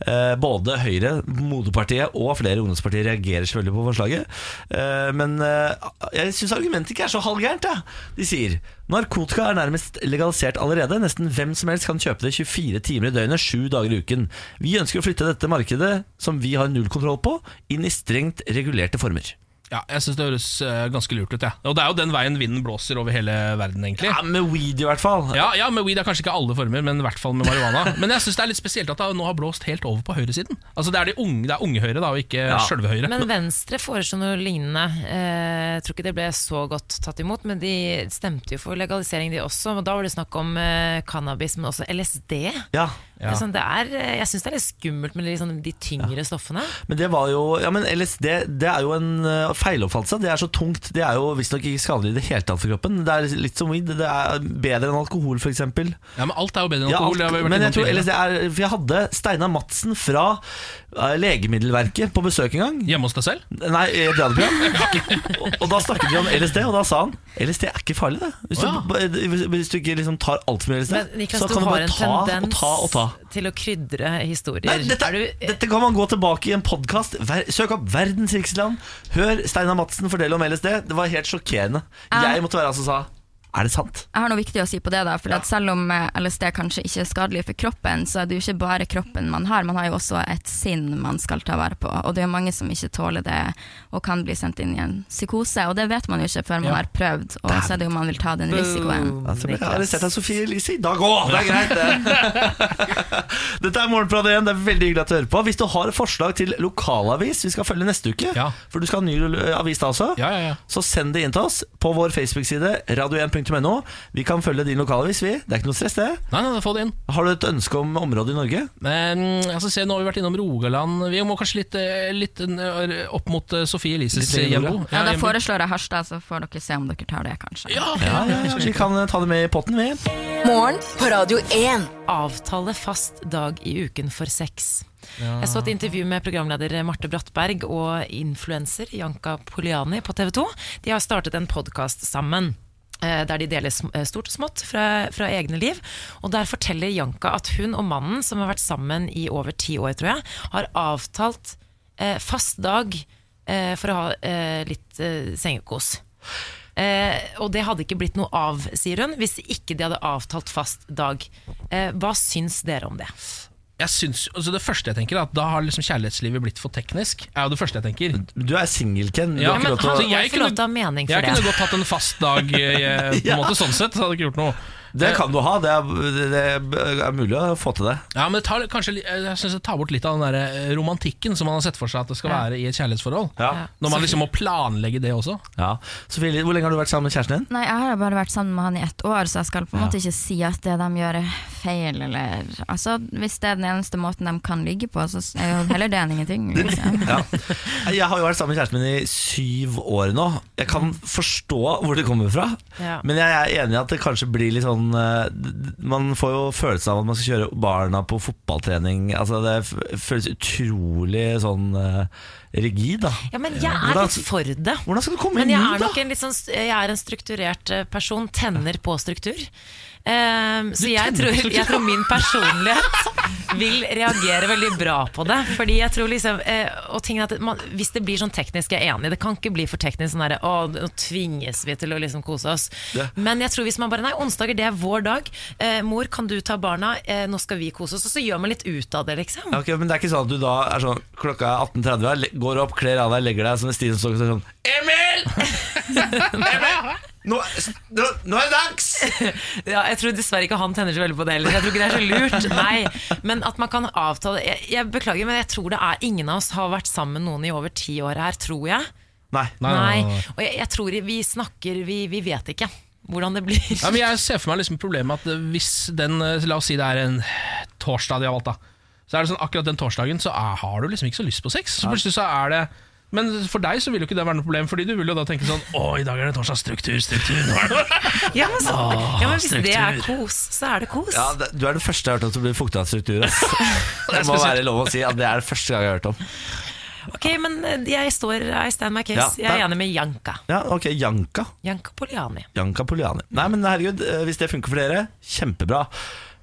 Eh, både Høyre, moderpartiet og flere ungdomspartier reagerer selvfølgelig på forslaget. Eh, men eh, jeg syns argumentet ikke er så halvgærent. Ja. De sier narkotika er nærmest legalisert allerede. Nesten hvem som helst kan kjøpe det 24 timer i døgnet, sju dager i uken. Vi ønsker å flytte dette markedet, som vi har null kontroll på, inn i strengt regulerte former. Ja, jeg syns det høres eh, ganske lurt ut. Ja. Og det er jo den veien vinden blåser over hele verden, egentlig. Ja, Med weed, i hvert fall. Ja, ja, med weed er kanskje ikke alle former, men i hvert fall med marihuana. Men jeg syns det er litt spesielt at det nå har blåst helt over på høyresiden. Altså Det er de unge, det er unge Høyre, da, og ikke Ja. sjølve Høyre. Men Venstre foreslo noe lignende. Eh, Jeg tror ikke det ble så godt tatt imot, men de stemte jo for legalisering, de også. Og da var det snakk om eh, cannabis, men også LSD. Ja, Ja. Sånn, det er, eh, jeg syns det er litt skummelt med sånn de tyngre stoffene. Men det var jo Ja, men LSD det er jo en uh, feiloppfattelse. Det er så tungt. Det er jo visstnok ikke skadelig i det hele tatt for kroppen. Det er litt som weed. Det er bedre enn alkohol, f.eks. Ja, men alt er jo bedre enn Ja, alkohol. det har vi vært men jeg tror. LSD er For jeg hadde Steinar Madsen fra Legemiddelverket på besøk en gang. Hjemme hos deg selv? Nei, i et radioprogram. og, og da snakket vi om LSD, og da sa han LSD er ikke farlig, det. Hvis, ja. du, hvis, du ikke liksom tar altfor mye LSD, Men Niklas, så kan du du bare ta og ta og ta. til å krydre historier. Nei, dette, er du, dette kan man gå tilbake i en podkast. Søk opp Verdens rikeste land. Hør Steinar Madsen fortelle om LSD. Det var helt sjokkerende. Jeg måtte være han som sa Er det sant? Jeg har noe viktig å si på det, da. For at selv om eh, LSD kanskje ikke er skadelig for kroppen, så er det jo ikke bare kroppen man har. Man har jo også et sinn man skal ta vare på. Og det er mange som ikke tåler det, og kan bli sendt inn i en psykose. Og det vet man jo ikke før man Ja. har prøvd, og så er det jo man vil ta den risikoen. Altså, jeg Niklas. arrestert av Sofie Elise i dag òg! Det er greit, det. Dette er Morgenprat igjen. Det er veldig hyggelig at du hører på. Hvis du har forslag til lokalavis vi skal følge neste uke, Ja. for du skal ha ny eh, avis da også, Ja, ja, ja. så send det inn til oss på vår Facebook-side radio1.no. Vi kan følge din lokalavis, vi. Det er ikke noe stress, det. Nei, nei, få det inn. Har du et ønske om område i Norge? Men altså, se, Nå har vi vært innom Rogaland. Vi må kanskje litt, eh, litt eh, opp mot eh, Sofie Elises hjembo. Ja, Da foreslår jeg Harstad, så får dere se om dere tar det, kanskje. ja, Ja, ja, ja. Vi kan ta det med i potten, vi. Morgen på Radio 1. avtale fast dag i uken for sex. Jeg så et intervju med programleder Marte Brattberg og influenser Janka Poliani på TV 2. De har startet en podkast sammen. Eh, Der de deler eh, stort og smått fra, fra egne liv. Og Der forteller Janka at hun og mannen, som har vært sammen i over ti år, tror jeg, har avtalt eh, fast dag eh, for å ha eh, litt eh, sengekos. Og det hadde ikke blitt noe av, sier hun, hvis ikke de hadde avtalt fast dag. Hva syns dere om det? Jeg synes, altså Det første jeg tenker, er at da har liksom kjærlighetslivet blitt for teknisk. Er jo det første jeg tenker. Du er singel, Ken. Du Ja, men altså, jeg kunne- ha mening for Jeg kunne godt hatt en fast dag, eh, på en Ja. måte sånn sett. Så hadde ikke gjort noe. Det kan du ha. Det er, det er mulig å få til det. Ja, men det tar kanskje Jeg synes det tar bort litt av den der eh, romantikken som man har sett for seg at det skal være i et kjærlighetsforhold. Ja. Når man liksom må planlegge det også. Ja. Sofie, hvor lenge har du vært sammen med kjæresten din? Nei, jeg har bare vært sammen med han i ett år, så jeg skal på en Ja. måte ikke si at det de gjør er feil, eller Altså, hvis det er den eneste måten de kan ligge på, så er jo heller det enn ingenting. Liksom. Ja. Jeg har jo vært sammen med kjæresten min i syv år nå. Jeg kan forstå hvor det kommer fra, Ja. men jeg er enig i at det kanskje blir litt sånn sånn eh, Man får jo følelsen av at man skal kjøre barna på fotballtrening. Altså Det føles utrolig sånn eh, rigid, da. Ja, men jeg er litt for det. Hvordan skal du komme Men jeg inn, er da? nok en litt sånn Jeg er en strukturert eh, person. Tenner på struktur. Ehm, så jeg tror, jeg tror min personlighet vil reagere veldig bra på det. Fordi jeg tror liksom uh, Og at man, Hvis det blir sånn teknisk, jeg er enig, det kan ikke bli for teknisk sånn derre Å, nå tvinges vi til å liksom kose oss. Ja. Men jeg tror hvis man bare Nei, onsdager det er vår dag. Uh, mor, kan du ta barna? Uh, nå skal vi kose oss. Og så gjør man litt ut av det, liksom. Ja, ok, men det er ikke sånn at du da er sånn Klokka er 18.30, går opp, kler av deg, legger deg som en Stine og sånn Emil! Emil! Nå, nå, nå er det dags! Ja, jeg tror dessverre ikke han tenner så veldig på det heller. Jeg tror ikke det er så lurt. Nei, Men at man kan avtale jeg, jeg beklager, men jeg tror det er ingen av oss har vært sammen med noen i over ti år her, tror jeg. Nei. Nei, nei. Og jeg, jeg tror vi snakker Vi, vi vet ikke hvordan det blir. Ja, men jeg ser for meg liksom problemet at eh, hvis den eh, La oss si det er en torsdag de har valgt, da. Så er det sånn akkurat den torsdagen så er, har du liksom ikke så lyst på sex. Så plutselig så er det men for deg så vil jo ikke det være noe problem, Fordi du vil jo da tenke sånn Å, i dag er det torsdag. Struktur, struktur. Nå er det Ja, men, så, ja, men hvis det er kos, så er det kos. Ja, det, Du er den første jeg har hørt om som blir fukta av struktur. Det må være lov å si at det er det første gang jeg har hørt om. Ok, men eh, jeg står I stand my case. Ja, jeg er enig med Janka. Ja, ok, Janka. Janka Poliani. Janka Poliani. Nei, men herregud, eh, hvis det funker for dere, kjempebra.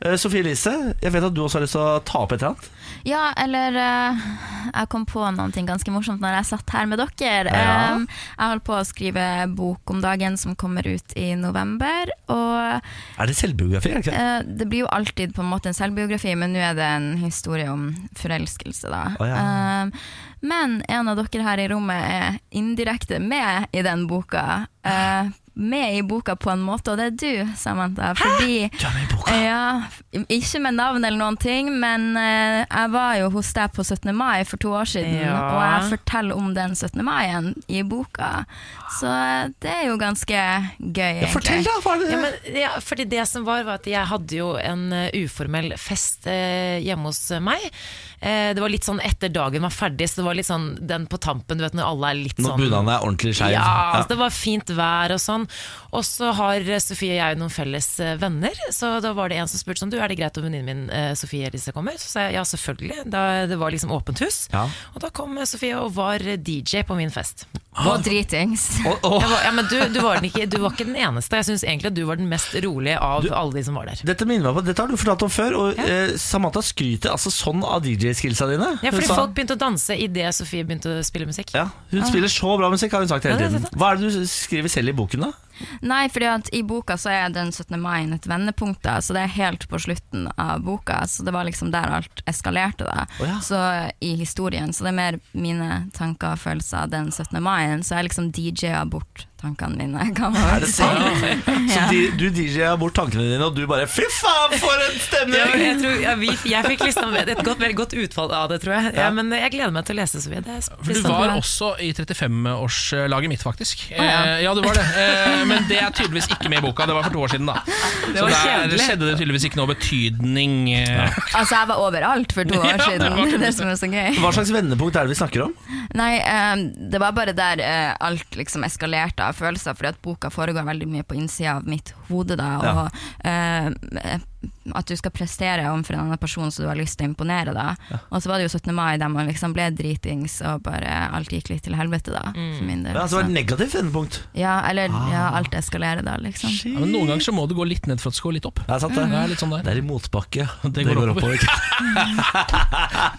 Eh, Sofie Elise, jeg vet at du også har lyst til å ta opp et eller annet. Ja, eller uh, Jeg kom på noe ganske morsomt når jeg satt her med dere. Ja. Um, jeg holdt på å skrive bok om dagen som kommer ut i november. Og Er det selvbiografi? er det eh, det blir jo alltid på en måte en selvbiografi, men nå er det en historie om forelskelse, da. Oh, ja. Um, men en av dere her i rommet er indirekte med i den boka. Eh, med i boka på en måte, og det er du, Samantha. Fordi Du er med i boka. ja, ikke med navn eller noen ting, men uh, jeg var jo hos deg på 17. mai for to år siden, Ja. og jeg forteller om den 17. maien i boka. Så eh, det er jo ganske gøy, egentlig. Fortell, da! Hva det? Ja, men, ja, fordi det som var, var at jeg hadde jo en eh, uformell fest eh, hjemme hos meg. Eh, det var litt sånn etter dagen var ferdig, så det var litt sånn den på tampen, du vet når alle er litt Når sånn bunaden er ordentlig skeiv. Ja, altså, det var fint vær og sånn. Og så har Sofie og jeg noen felles eh, venner, så da var det en som spurte sånn Du, er det greit om venninnen min eh, Sofie Elise kommer? Så sa jeg ja, selvfølgelig. Da, det var liksom åpent hus. Ja. Og da kom Sofie og var DJ på min fest. Og dritings. Oh, oh. Var, ja, men du, du, var den ikke, du var ikke den eneste. Jeg syns egentlig at du var den mest rolige av alle de som var der. dette minner meg på, dette har du fortalt om før, og eh, Samantha skryter altså sånn av DJ-skillsa dine. Ja, fordi sa- folk begynte å danse idet Sofie begynte å spille musikk. ja, Hun spiller så bra musikk, har hun sagt hele tiden. Hva er det du skriver selv i boken, da? Nei, fordi at i boka så er den 17. mai et vendepunkt, da, så det er helt på slutten av boka. Så det var liksom der alt eskalerte, da. Oh, ja. Så i historien. Så det er mer mine tanker og følelser den 17. mai. Så jeg liksom DJ-a bort tankene mine, kan man Er det sant? Så Ja. de, du DJ-er bort tankene dine, og du bare Fy faen, for en stemning! Ja, jeg, tror, ja, vi, jeg fikk liksom et godt, veldig godt utfall av det, tror jeg. Men jeg gleder meg til å lese, så Det For du var også i 35-årslaget mitt, faktisk. ja. Eh, ja, du var det. Eh, men det er tydeligvis ikke med i boka. Det var for to år siden, da. Så var der kjedelig. skjedde det tydeligvis ikke noe betydning. eh. Altså, jeg var overalt for to år siden. var Det er det som er så gøy. Hva slags vendepunkt er det vi snakker om? Nei, um, det var bare der uh, alt liksom eskalerte av følelser, fordi at boka foregår veldig mye på innsida av mitt hode, da, og eh, at du skal prestere overfor en annen person som du har lyst til å imponere, da. Og så var det jo 17. mai der man liksom ble dritings, og bare alt gikk litt til helvete, da, for min del. Ja, så var det Så- et negativt vendepunkt. ja, eller ja, alt eskalerer da, liksom. Ja, men noen ganger så må du gå litt ned for at det skal gå litt opp. Det er sant, det. Det er litt sånn der. Det er i motbakke. Det går oppover.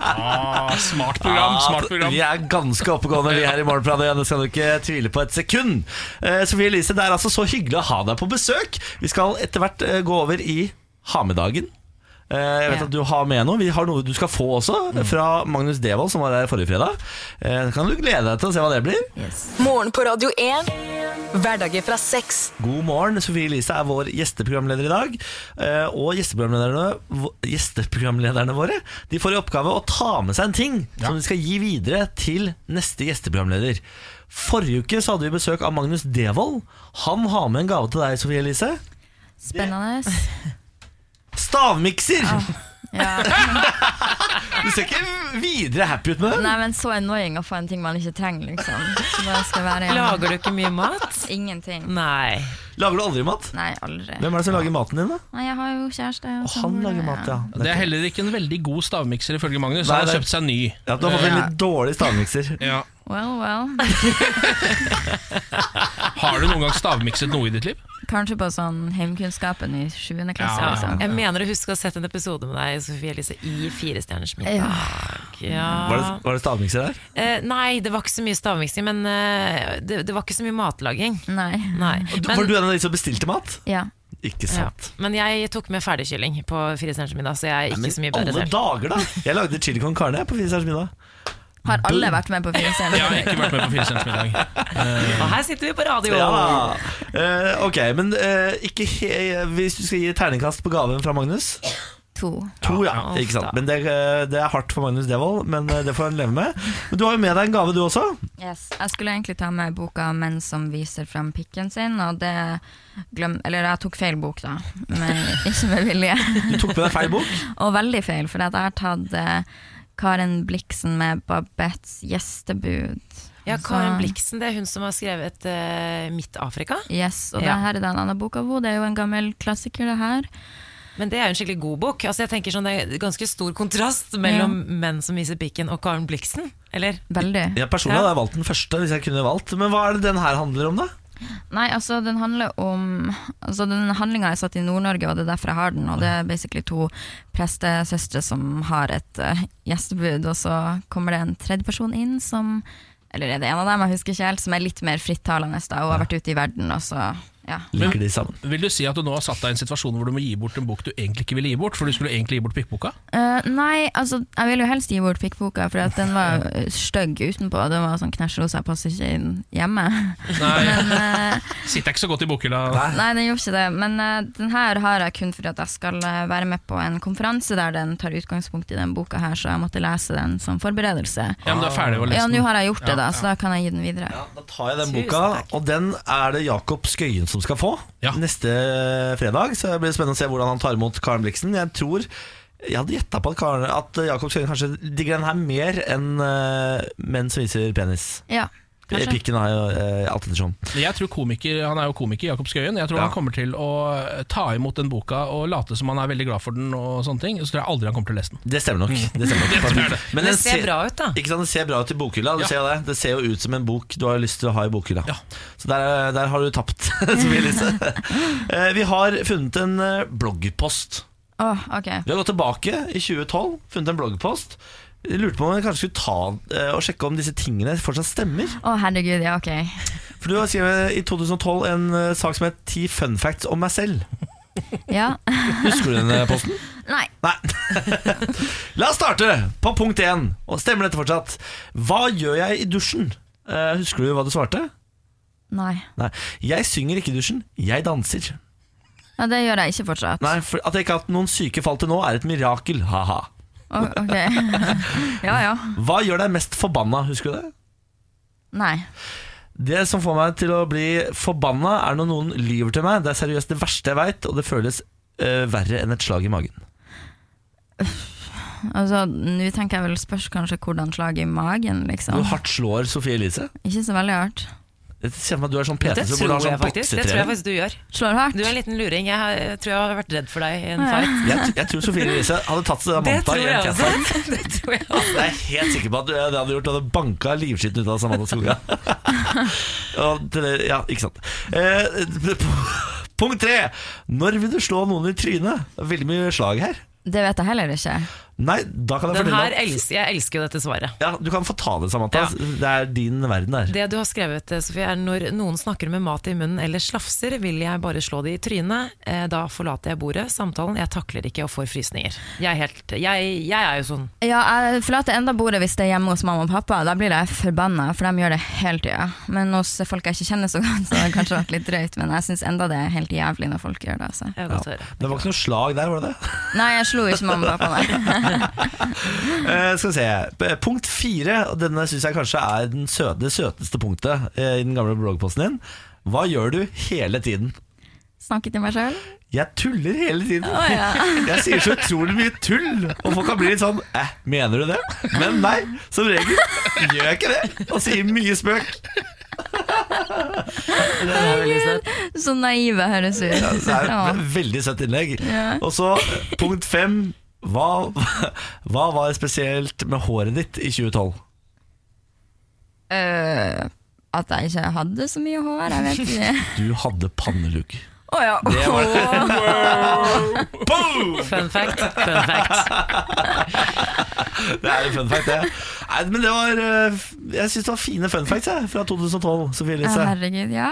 Ah, smart program, smart program. Vi er ganske oppegående vi her i Morgenplanet. Det skal du ikke tvile på et sekund. Uh, Sofie Elise, det er altså så hyggelig å ha deg på besøk. Vi skal etter hvert uh, gå over i ha med-dagen. Eh, jeg vet Ja. at du har med noe. Vi har noe du skal få også, fra Magnus Devold, som var her forrige fredag. Eh, kan du glede deg til å se hva det blir? Morgen på Radio 1. Hverdager fra seks. God morgen. Sofie Elise er vår gjesteprogramleder i dag. Eh, Og gjesteprogramlederne, gjesteprogramlederne våre De får i oppgave å ta med seg en ting som de skal gi videre til neste gjesteprogramleder. Forrige uke så hadde vi besøk av Magnus Devold. Han har med en gave til deg, Sofie Elise. Spennende. Stavmikser! Ja. Du ser ikke videre happy ut med det. Nei, men så annoying å få en ting man ikke trenger, liksom. Så skal være Lager du ikke mye mat? Ingenting. Nei. Lager du aldri mat? Nei, aldri. Hvem er det som lager maten din, da? Nei, jeg har jo kjæreste. Og han burde- lager mat, ja. Det er heller ikke en veldig god stavmikser ifølge Magnus. Nei, Han har kjøpt seg ny. Ja, Du har fått en litt dårlig stavmikser. Ja. Well, well. Har du noen gang stavmikset noe i ditt liv? Kanskje på sånn heimkunnskapen i 7. klasse. Ja. Liksom. Jeg mener å huske å ha sett en episode med deg Sofie Elise i Firestjerners middag. Ja. Ja. Var det, var det stavmikser der? Eh, nei, det var ikke så mye stavmiksing, men eh, det, det var ikke så mye matlaging. Nei. Nei. var Men, du en av de som bestilte mat? Ja. Ikke ja. sant. men jeg tok med ferdigkylling på Firestjerners middag, så jeg er Men ikke så mye bedre alle selv. dager, da! Jeg lagde chili con carne på Fire stjerners middag. Har alle vært med på Fire Jeg har ikke vært med på Firestjerners middag. Og her sitter vi på radio! Ja. Uh, ok, men uh, ikke he hvis du skal gi terningkast på gaven fra Magnus To. To, ja. Ja, ikke sant? Men det, eh, det er hardt for Magnus Devold, men det får han leve med. Men du har jo med deg en gave, du også. Yes. Jeg skulle egentlig ta med boka 'Menn som viser frem pikken sin', og det glem... Eller jeg tok feil bok, da. Men ikke med vilje. Du tok med deg feil bok. Og veldig feil, for jeg har tatt Karen Bliksen med Babettes gjestebud. Ja, Karen Bliksen, det er hun som har skrevet uh, Midt Afrika. Yes, og Ja. det her er den andre boka av. Det er jo en gammel klassiker, det her. Men det er jo en skikkelig god bok. Altså jeg tenker sånn, Det er ganske stor kontrast mellom menn som viser pikken og Karen Bliksen. Eller? Veldig. Jeg personlig hadde jeg valgt den første, hvis jeg kunne valgt. Men hva er det den her handler om, da? Nei, altså den handler om Altså den handlinga er satt i Nord-Norge, og det er derfor jeg har den. Og det er basically to prestesøstre som har et uh, gjestebud, og så kommer det en tredjeperson inn som Eller er det en av dem, jeg husker ikke helt, som er litt mer frittalende da, og har vært ute i verden, og så ja. Liker de sammen. Vil du si at du nå har satt deg i en situasjon hvor du må gi bort en bok du egentlig ikke ville gi bort? For du skulle egentlig gi bort pikkboka? Uh, nei, altså jeg vil jo helst gi bort pikkboka, for at den var stygg utenpå. Den var sånn knæsjrosa, passer ikke inn hjemme. Nei, Men uh, sitter ikke så godt i bokhylla. Nei, den gjorde ikke det. Men uh, den her har jeg kun fordi at jeg skal være med på en konferanse der den tar utgangspunkt i den boka her, så jeg måtte lese den som forberedelse. Ja, men du er ferdig å lese den. Ja, nå har jeg gjort det, da, så da kan jeg gi den videre. Ja, Da tar jeg den boka, og den er det Jakob Skøyen som skal få Ja. neste fredag. Så det blir spennende å se hvordan han tar imot Karen Bliksen. Jeg tror jeg hadde gjetta på at, Karen, at Jakob Skøyen kanskje digger den her mer enn uh, menn som viser penis. Ja, kanskje. Pikken er jo eh, alt ettersom. Jeg tror komiker, Han er jo komiker, Jakob Skøyen. Jeg tror Ja. han kommer til å ta imot den boka og late som han er veldig glad for den. og sånne ting Så tror jeg aldri han kommer til å lese den. Det stemmer nok. Det, stemmer nok. Det det. Men Det den ser bra ut, da. Ikke sant, Det ser bra ut i bokhylla. Du Ja. ser det. det ser jo ut som en bok du har lyst til å ha i bokhylla. Ja. Så der, der har du tapt. Eh, Vi har funnet en eh, bloggpost. Oh, okay. Vi har gått tilbake i 2012, funnet en bloggpost. Jeg lurte på om jeg kanskje skulle ta eh, og sjekke om disse tingene fortsatt stemmer. Å, herregud, ja, ok. For du har skrevet i 2012 en eh, sak som het 'Ti fun facts om meg selv'. Ja. Husker du den eh, posten? Nei. Nei. La oss starte på punkt én. Og stemmer dette fortsatt? Hva gjør jeg i dusjen? Eh, husker du hva du svarte? Nei. Nei. Jeg synger ikke i dusjen, jeg danser. Ja, det gjør jeg ikke fortsatt. Nei, for At jeg ikke har hatt noen syke fall til nå, er et mirakel. Ha-ha. Ok. ja, ja. Hva gjør deg mest forbanna? Husker du det? Nei. Det som får meg til å bli forbanna, er når noen lyver til meg. Det er seriøst det verste jeg veit, og det føles uh, verre enn et slag i magen. Altså, nå tenker jeg vel spørs kanskje hvordan slag i magen, liksom. Hvor hardt slår Sofie Elise? Ikke så veldig hardt. Det ser meg at du er sånn PT som burde ha sånn faktisk Det tror jeg faktisk du gjør. Slår hardt. Du er en liten luring. Jeg, har, jeg tror jeg har vært redd for deg i en ja. fight. Jeg, jeg tror Sofie Elise hadde tatt Samantha tror i en catfight. Det tror jeg også. Jeg er helt sikker på at du- det hadde gjort Du hadde banka livskitten ut av Samantha Skoga. Ja, ikke sant. Eh, punkt tre. Når vil du slå noen i trynet? Veldig mye slag her. Det vet jeg heller ikke. Nei, da kan jeg Den fortelle her at elsker jeg. elsker jo dette svaret. ja, Du kan få ta det, Samantha. Ja. Det er din verden der. Det du har skrevet, eh, Sofie, er når noen snakker med mat i munnen eller slafser, vil jeg bare slå det i trynet. Eh, Da forlater jeg bordet, samtalen. Jeg takler ikke og får frysninger. Jeg er, helt, jeg, jeg er jo sånn. Ja, jeg forlater enda bordet hvis det er hjemme hos mamma og pappa. Da blir jeg forbanna, for de gjør det hele tida. Men hos folk jeg ikke kjenner så godt, så har det kanskje vært litt drøyt. Men jeg syns enda det er helt jævlig når folk gjør det. Altså. Jeg vil godt høre. Det var ikke noe slag der, var det det? Nei, jeg slo ikke mamma og pappa, nei. Eh, skal vi se. Punkt fire, og denne syns jeg kanskje er den søte, det søteste punktet eh, i den gamle bloggposten din. Hva gjør du hele tiden? Snakke til meg sjøl? Jeg tuller hele tiden. Oh, ja. Jeg sier så utrolig mye tull, og folk kan bli litt sånn eh, Mener du det? Men nei, som regel gjør jeg ikke det. Og sier mye spøk. Så naive høres ut. Ja, det er et veldig søtt innlegg. Ja. Og så punkt fem. Hva, hva var spesielt med håret ditt i 2012? Øh, at jeg ikke hadde så mye hår, jeg vet ikke. Du hadde pannelugg. Å ja. Det var Boom! Fun fact. Fun fact. Det er en fun fact, det. Nei, men det var eh, Jeg syns det var fine fun facts jeg, fra 2012. Sofie Ja, herregud, ja.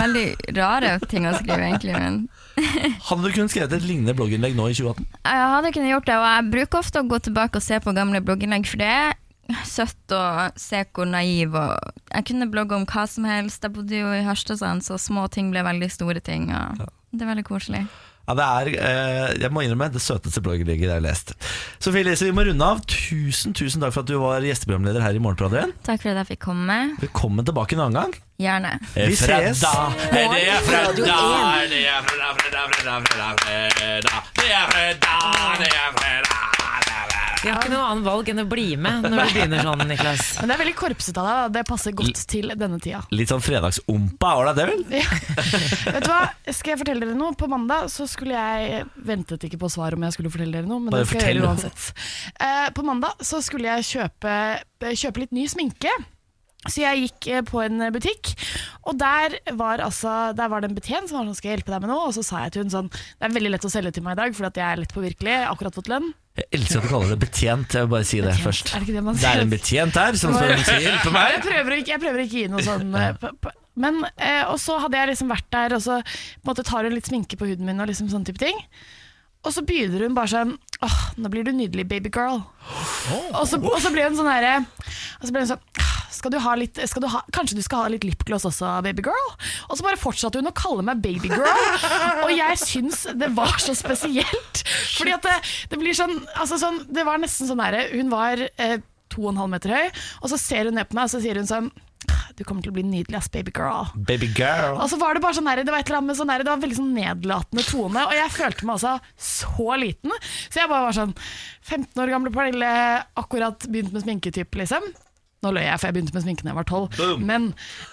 Veldig rare ting å skrive, egentlig. Men Hadde du kunnet skrevet et lignende blogginnlegg nå i 2018? jeg hadde kunnet gjort det, og jeg bruker ofte å gå tilbake og se på gamle blogginnlegg, for det er søtt å se hvor naiv og Jeg kunne blogge om hva som helst. Jeg bodde jo i Harstad, så små ting ble veldig store ting. Og Det er veldig koselig. Ja, det er, eh, jeg må innrømme, det søteste blogginnlegget jeg har lest. Sofie Elise, vi må runde av. Tusen tusen takk for at du var gjesteprogramleder her i Morgenpratet igjen. Takk for at jeg fikk komme. Velkommen tilbake en annen gang. Gjerne. Vi ses. Det er fredag, det er fredag, fredag, fredag, fredag, fredag. Det er fredag, det er fredag. Vi har ikke noe annet valg enn å bli med når du begynner sånn, Niklas. Men det er veldig korpsete av deg. da. Det passer godt til denne tida. Litt sånn fredagsompa, var det det vel? Vet du hva, Skal jeg fortelle dere noe? På mandag så skulle jeg Ventet ikke på svar om jeg skulle fortelle dere noe, men Bare det skal jeg fortell. gjøre uansett. Eh, på mandag så skulle jeg kjøpe, kjøpe litt ny sminke. Så jeg gikk eh, på en butikk, og der var, altså, der var det en betjent som var sånn, skal jeg hjelpe deg med noe? Og så sa jeg til hun sånn, det er veldig lett å selge til meg i dag, for jeg er lett påvirkelig, akkurat fått lønn. Jeg elsker at du kaller det betjent. Jeg vil bare si det først. er det det Det er en betjent her som skal hjelpe Jeg prøver ikke, jeg prøver ikke gi noe sånn Men, eh, Og så hadde jeg liksom vært der, og så på en måte tar hun litt sminke på huden min, og liksom sånn type ting. Og så begynner hun bare sånn Åh, nå blir du nydelig, baby girl. Og, så, og så ble hun sånn herre Og så ble hun sånn «Ah, skal du ha litt, skal du ha, Kanskje du skal ha litt lipgloss også, babygirl? Og så bare fortsatte hun å kalle meg babygirl. Og jeg syns det var så spesielt. Fordi at det, det blir sånn, altså sånn Det var nesten sånn derre Hun var eh, to og en halv meter høy, og så ser hun ned på meg og så sier hun sånn Du kommer til å bli nydelig, ass, baby girl. Baby girl. Og så var det bare sånn der, det var et eller annet med sånn der, det var veldig sånn nedlatende tone, og jeg følte meg altså så liten. Så jeg bare var sånn 15 år gamle Pernille, akkurat begynt med sminketyp, liksom. Nå løy jeg, for jeg begynte med sminke da jeg var 12. Men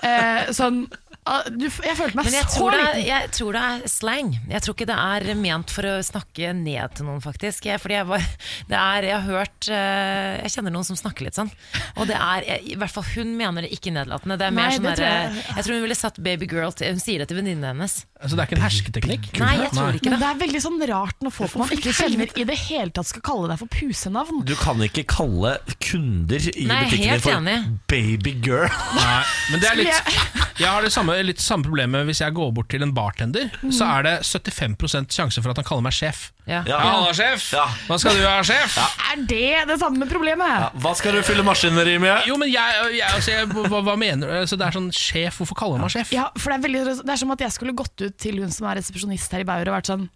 eh, sånn ah, du, Jeg følte meg jeg så tror, er, liten. jeg tror det er slang. Jeg tror ikke det er ment for å snakke ned til noen, faktisk. Jeg, fordi jeg, var, det er, jeg har hørt eh, Jeg kjenner noen som snakker litt sånn. Og det er, jeg, i hvert fall hun mener det ikke nedlatende. Det er mer Nei, sånn det tror derre- jeg- jeg tror hun ville satt baby girl til Hun sier det til venninnene hennes. Altså, det er ikke en hersketeknikk? Nei, jeg tror ikke Men det. det er veldig sånn rart når folk man ikke kjenner i det hele tatt skal kalle deg for pusenavn. Du kan ikke kalle kunder i Nei, butikken din for enig. baby girl. Nei, men det er litt Jeg har det samme, litt samme problemet hvis jeg går bort til en bartender. Så er det 75% sjanse for at han kaller meg sjef. Ja. Ja. er sjef! Ja. Hva skal du ha, sjef? Er det det samme problemet? Ja, hva skal du fylle maskineriet med? Jo, men jeg, jeg, altså, jeg hva, hva mener du? Altså, det er sånn sjef, hvorfor kaller du meg sjef? Ja, for det er, veldig, det er som at jeg skulle gått ut til hun som er resepsjonist her i Bauer og vært sånn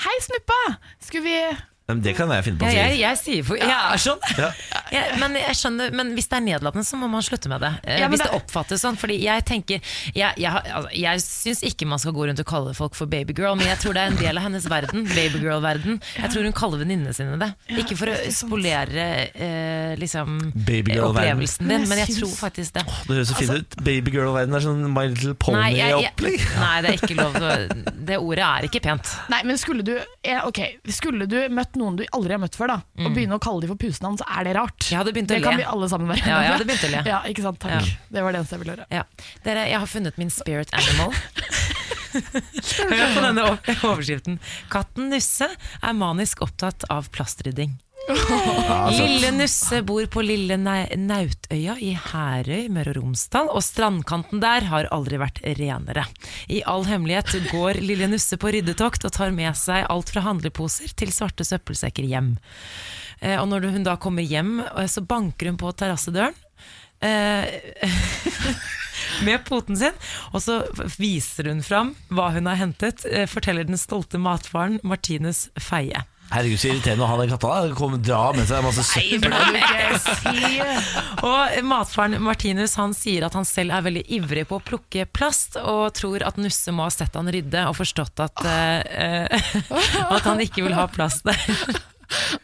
Hei, Snuppa! Skulle vi det kan jeg finne på å si. Ja, jeg sier for, jeg er sånn. Ja. Ja, men, jeg skjønner, men hvis det er nedlatende, så må man slutte med det. Eh, Ja, hvis det det- oppfattes sånn. Fordi jeg tenker Jeg, jeg, altså, jeg syns ikke man skal gå rundt og kalle folk for babygirl, men jeg tror det er en del av hennes verden. Babygirl-verden. Jeg tror hun kaller venninnene sine det. Ikke for å er spolere eh, liksom, opplevelsen din, men jeg tror faktisk det. Det høres så fint ut. Baby girl-verden er sånn My Little Nei, jeg, jeg, Pony-opplegg. nei, det er ikke lov. Det ordet er ikke pent. Nei, men skulle du, ja, okay, skulle du møtt noen du aldri har møtt før, da, og begynne å kalle dem for pusenavn, så er det rart. Jeg hadde begynt å det kan vi alle sammen være Ja, jeg hadde begynt å le. Ja, ikke sant, takk. Ja. Det var det eneste jeg ville høre. Ja. Dere, jeg har funnet min spirit animal. Hør på denne overskriften. Katten Nusse er manisk opptatt av plastrydding. Lille Nusse bor på lille Nautøya i Herøy, Møre og Romsdal, og strandkanten der har aldri vært renere. I all hemmelighet går lille Nusse på ryddetokt og tar med seg alt fra handleposer til svarte søppelsekker hjem. Eh, Og når hun da kommer hjem, eh, så banker hun på terrassedøren. Eh, med poten sin, og så viser hun fram hva hun har hentet, forteller den stolte matfaren Martinus Feie. Herregud, så irriterende å ha den katta. Kom, dra med seg masse søppel. Si. Og matfaren Martinus han sier at han selv er veldig ivrig på å plukke plast, og tror at Nusse må ha sett han rydde og forstått at, eh, at han ikke vil ha plast der.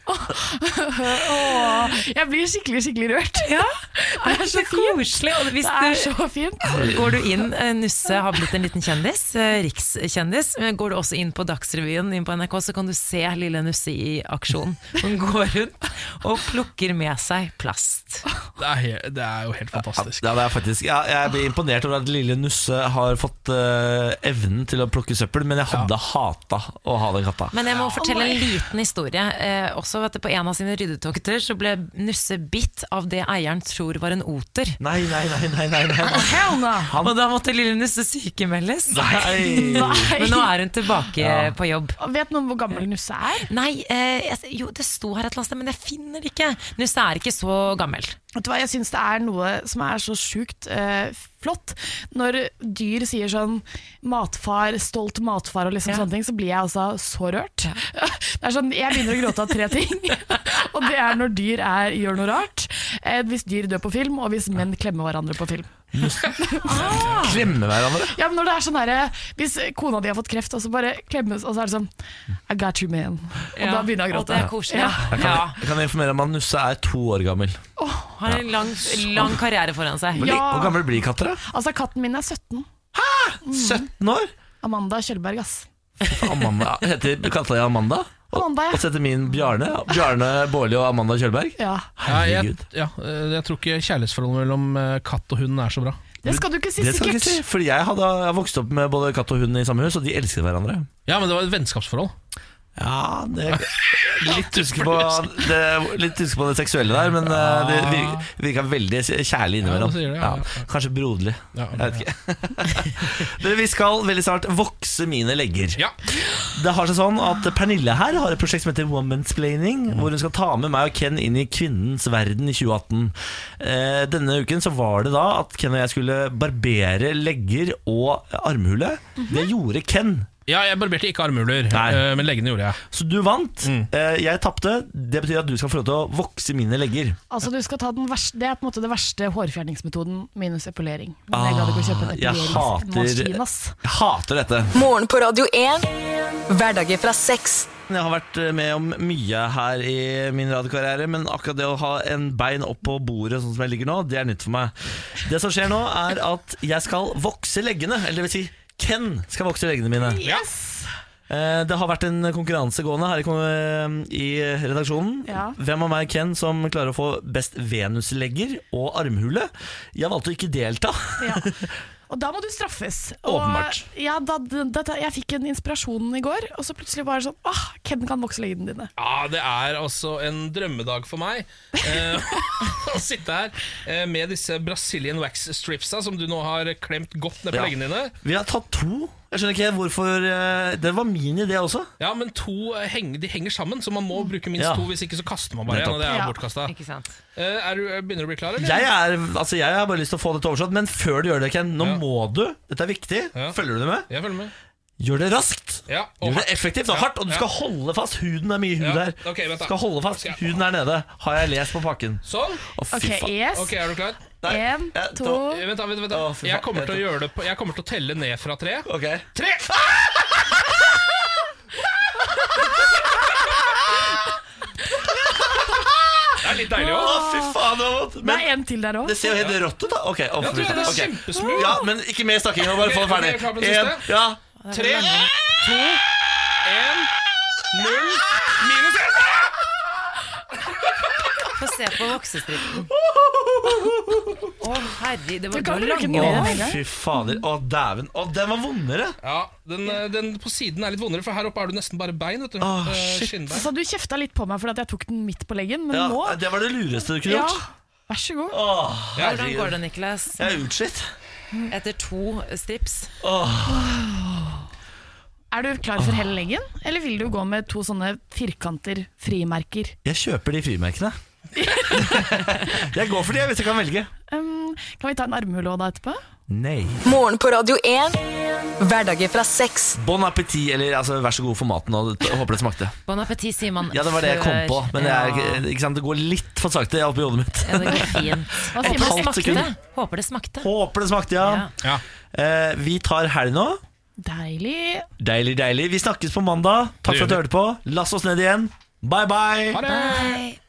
Åh, jeg blir skikkelig, skikkelig rørt. Ja, Det er så koselig. Det er så fint. går du inn, eh, Nusse har blitt en liten kjendis, eh, rikskjendis. Men går du også inn på Dagsrevyen inn på NRK, så kan du se lille Nusse i aksjon. Hun går rundt og plukker med seg plast. Det er, helt, det er jo helt fantastisk. Ja, det er faktisk, ja, jeg blir imponert over at lille Nusse har fått uh, evnen til å plukke søppel, men jeg hadde hata å ha den katta. Men jeg må fortelle en liten historie. Eh, også vet du, På en av sine ryddetokter så ble Nusse bitt av det eieren tror var en oter. Nei, nei, nei, nei, nei, nei. Hell no. Og da måtte lille Nusse sykemeldes. nei. Nei. Men nå er hun tilbake på jobb. Vet noen hvor gammel Nusse er? Nei, eh, jo det sto her et eller annet sted, men jeg finner det ikke. Nusse er ikke så gammel. Vet du hva, Jeg syns det er noe som er så sjukt eh, flott. Når dyr sier sånn matfar, stolt matfar og liksom Ja. sånne ting, så blir jeg altså så rørt. Det er sånn, Jeg begynner å gråte av tre ting. og det er når dyr er, gjør noe rart. Eh, hvis dyr dør på film, og hvis menn klemmer hverandre på film. Klemme hverandre. Ja, men når det er sånn her, Hvis kona di har fått kreft, og så bare klemmes, og så er det sånn I got you, man. Og da begynner jeg å gråte. det er koselig. Ja. Jeg kan, jeg kan informere om at Nusse er to år gammel. Har en lang, lang karriere foran seg. Hvor, Ja. hvor gammel blir katter? da? Altså, katten min er 17. Hæ? 17 år? Amanda Kjølberg, ass. Amanda, heter katta di Amanda? Og, Amanda, ja. og setter min Bjarne. Bjarne Bårli og Amanda Kjølberg. Ja. Ja, jeg, ja, eh, jeg tror ikke kjærlighetsforholdet mellom eh, katt og hund er så bra. Det skal du ikke si, sikkert. ikke si, fordi jeg hadde jeg har vokst opp med både katt og hund i samme hus, og de elsket hverandre. Ja, men det var et vennskapsforhold. Ja, det Litt husker på det, litt husker på det seksuelle der, men eh, det vir- virka veldig kjærlig innimellom. Ja, kanskje broderlig. Jeg vet ikke. Vi skal veldig snart vokse mine legger. Ja. Det har seg sånn at Pernille her har et prosjekt som heter Womansplaining, hvor hun skal ta med meg og Ken inn i kvinnens verden i 2018. Eh, denne uken så var det da at Ken og jeg skulle barbere legger og armhule. Det gjorde Ken. Ja, jeg barberte ikke armhuler, Nei. eh, men leggene gjorde jeg. Så du vant. Mm. Eh, jeg tapte. Det betyr at du skal få lov til å vokse mine legger. Altså, du skal ta den verste, det er på en måte det verste hårfjerningsmetoden minus epilering. Men jeg gadd ikke kjøpe Ah, jeg hater. Jeg hater dette. Morgen på Radio 1. Hverdager fra sex. Jeg har vært eh, med om mye her i min radiokarriere, men akkurat det å ha en bein opp på bordet sånn som jeg ligger nå, det er nytt for meg. Det som skjer nå, er at jeg skal vokse leggene. Eller det vil si, Ken skal vokse leggene mine. Yes! Eh, Det har vært en konkurranse gående her i eh, i redaksjonen. Ja. Hvem av meg og Ken som klarer å få best venuslegger og armhule? Jeg valgte å ikke delta. Ja. Og da må du straffes. Og Åpenbart. ja, da, da, da, jeg fikk en inspirasjon i går, og så plutselig var det sånn Åh, Ken kan vokse leggene dine. Ja, det er altså en drømmedag for meg eh, å sitte her eh, med disse Brazilian wax stripsa som du nå har klemt godt ned på Ja. leggene dine. Vi har tatt to. Jeg skjønner ikke hvorfor eh, Det var min idé også. Ja, men to eh, henger, de henger sammen, så man må bruke minst Ja. to. Hvis ikke så kaster man bare en, og det er Ja. bortkasta. Eh, er du, begynner du å bli klar, eller? Jeg, er, altså jeg har bare lyst til å få dette oversatt, men før du gjør det, Ken, nå Ja. må du Dette er viktig. Ja. Følger du med? Jeg følger med. Gjør det raskt. Ja, og Gjør det effektivt og Ja, hardt, og du ja. skal holde fast. Huden er mye hud Ja, her. ok. Skal holde fast. Huden er nede. Har jeg lest på pakken. Sånn. Oh, fy Ok, yes. Ok, er du klar? En, to Eh, Vent, da, vent, vent, da. Å, fy Jeg kommer til å gjøre det på, Jeg kommer til å telle ned fra tre. Ok. Tre! Det er litt deilig Å, òg. fy faen. det var vondt. Det Men er en til der òg. det ser jo helt rått ut, da. Ok, å, Ja, det er ok. kjempesmooth. Ja, men ikke mer snakking. Bare få det Ok, ferdig. ok, klar på den En, siste? ja. Tre, to, én, null, minus én! Få se på voksestrippen. Å herri, det var, den lange Å, år. Fy fader. Å, dæven. Å, den var vondere. Ja, den, eh, den på siden er litt vondere, for her oppe er du nesten bare bein. vet du Åh, Eh, shit. Skinnbein. Så du kjefta litt på meg fordi at jeg tok den midt på leggen, men Ja, nå det var det lureste du kunne Ja, gjort. vær så god. Åh, Hvordan herregud. går det, Niklas? Jeg er utslitt. Etter to strips? Er du klar for hele leggen, eller vil du gå med to sånne firkanter frimerker? Jeg kjøper de frimerkene. jeg går for det hvis jeg kan velge. Um, kan vi ta en armhule òg da etterpå? Nei. Morgen på Radio 1. Hverdager fra sex. Bon appétit, eller altså, vær så god for maten. Og håper det smakte. Bon appétit, sier man Ja, det var det jeg kom på, men det, er, Ja. jeg, ikke sant, det går litt for sakte oppi hodet mitt. Ja, det går fint. Hva sier det man? smakte. sekund. Håper det smakte. Håper det smakte, ja. Ja. Eh, vi tar helg nå. Deilig. Deilig, deilig. Vi snakkes på mandag. Takk for at du hørte på. Last oss ned igjen. Bye, bye. Ha det! Bye.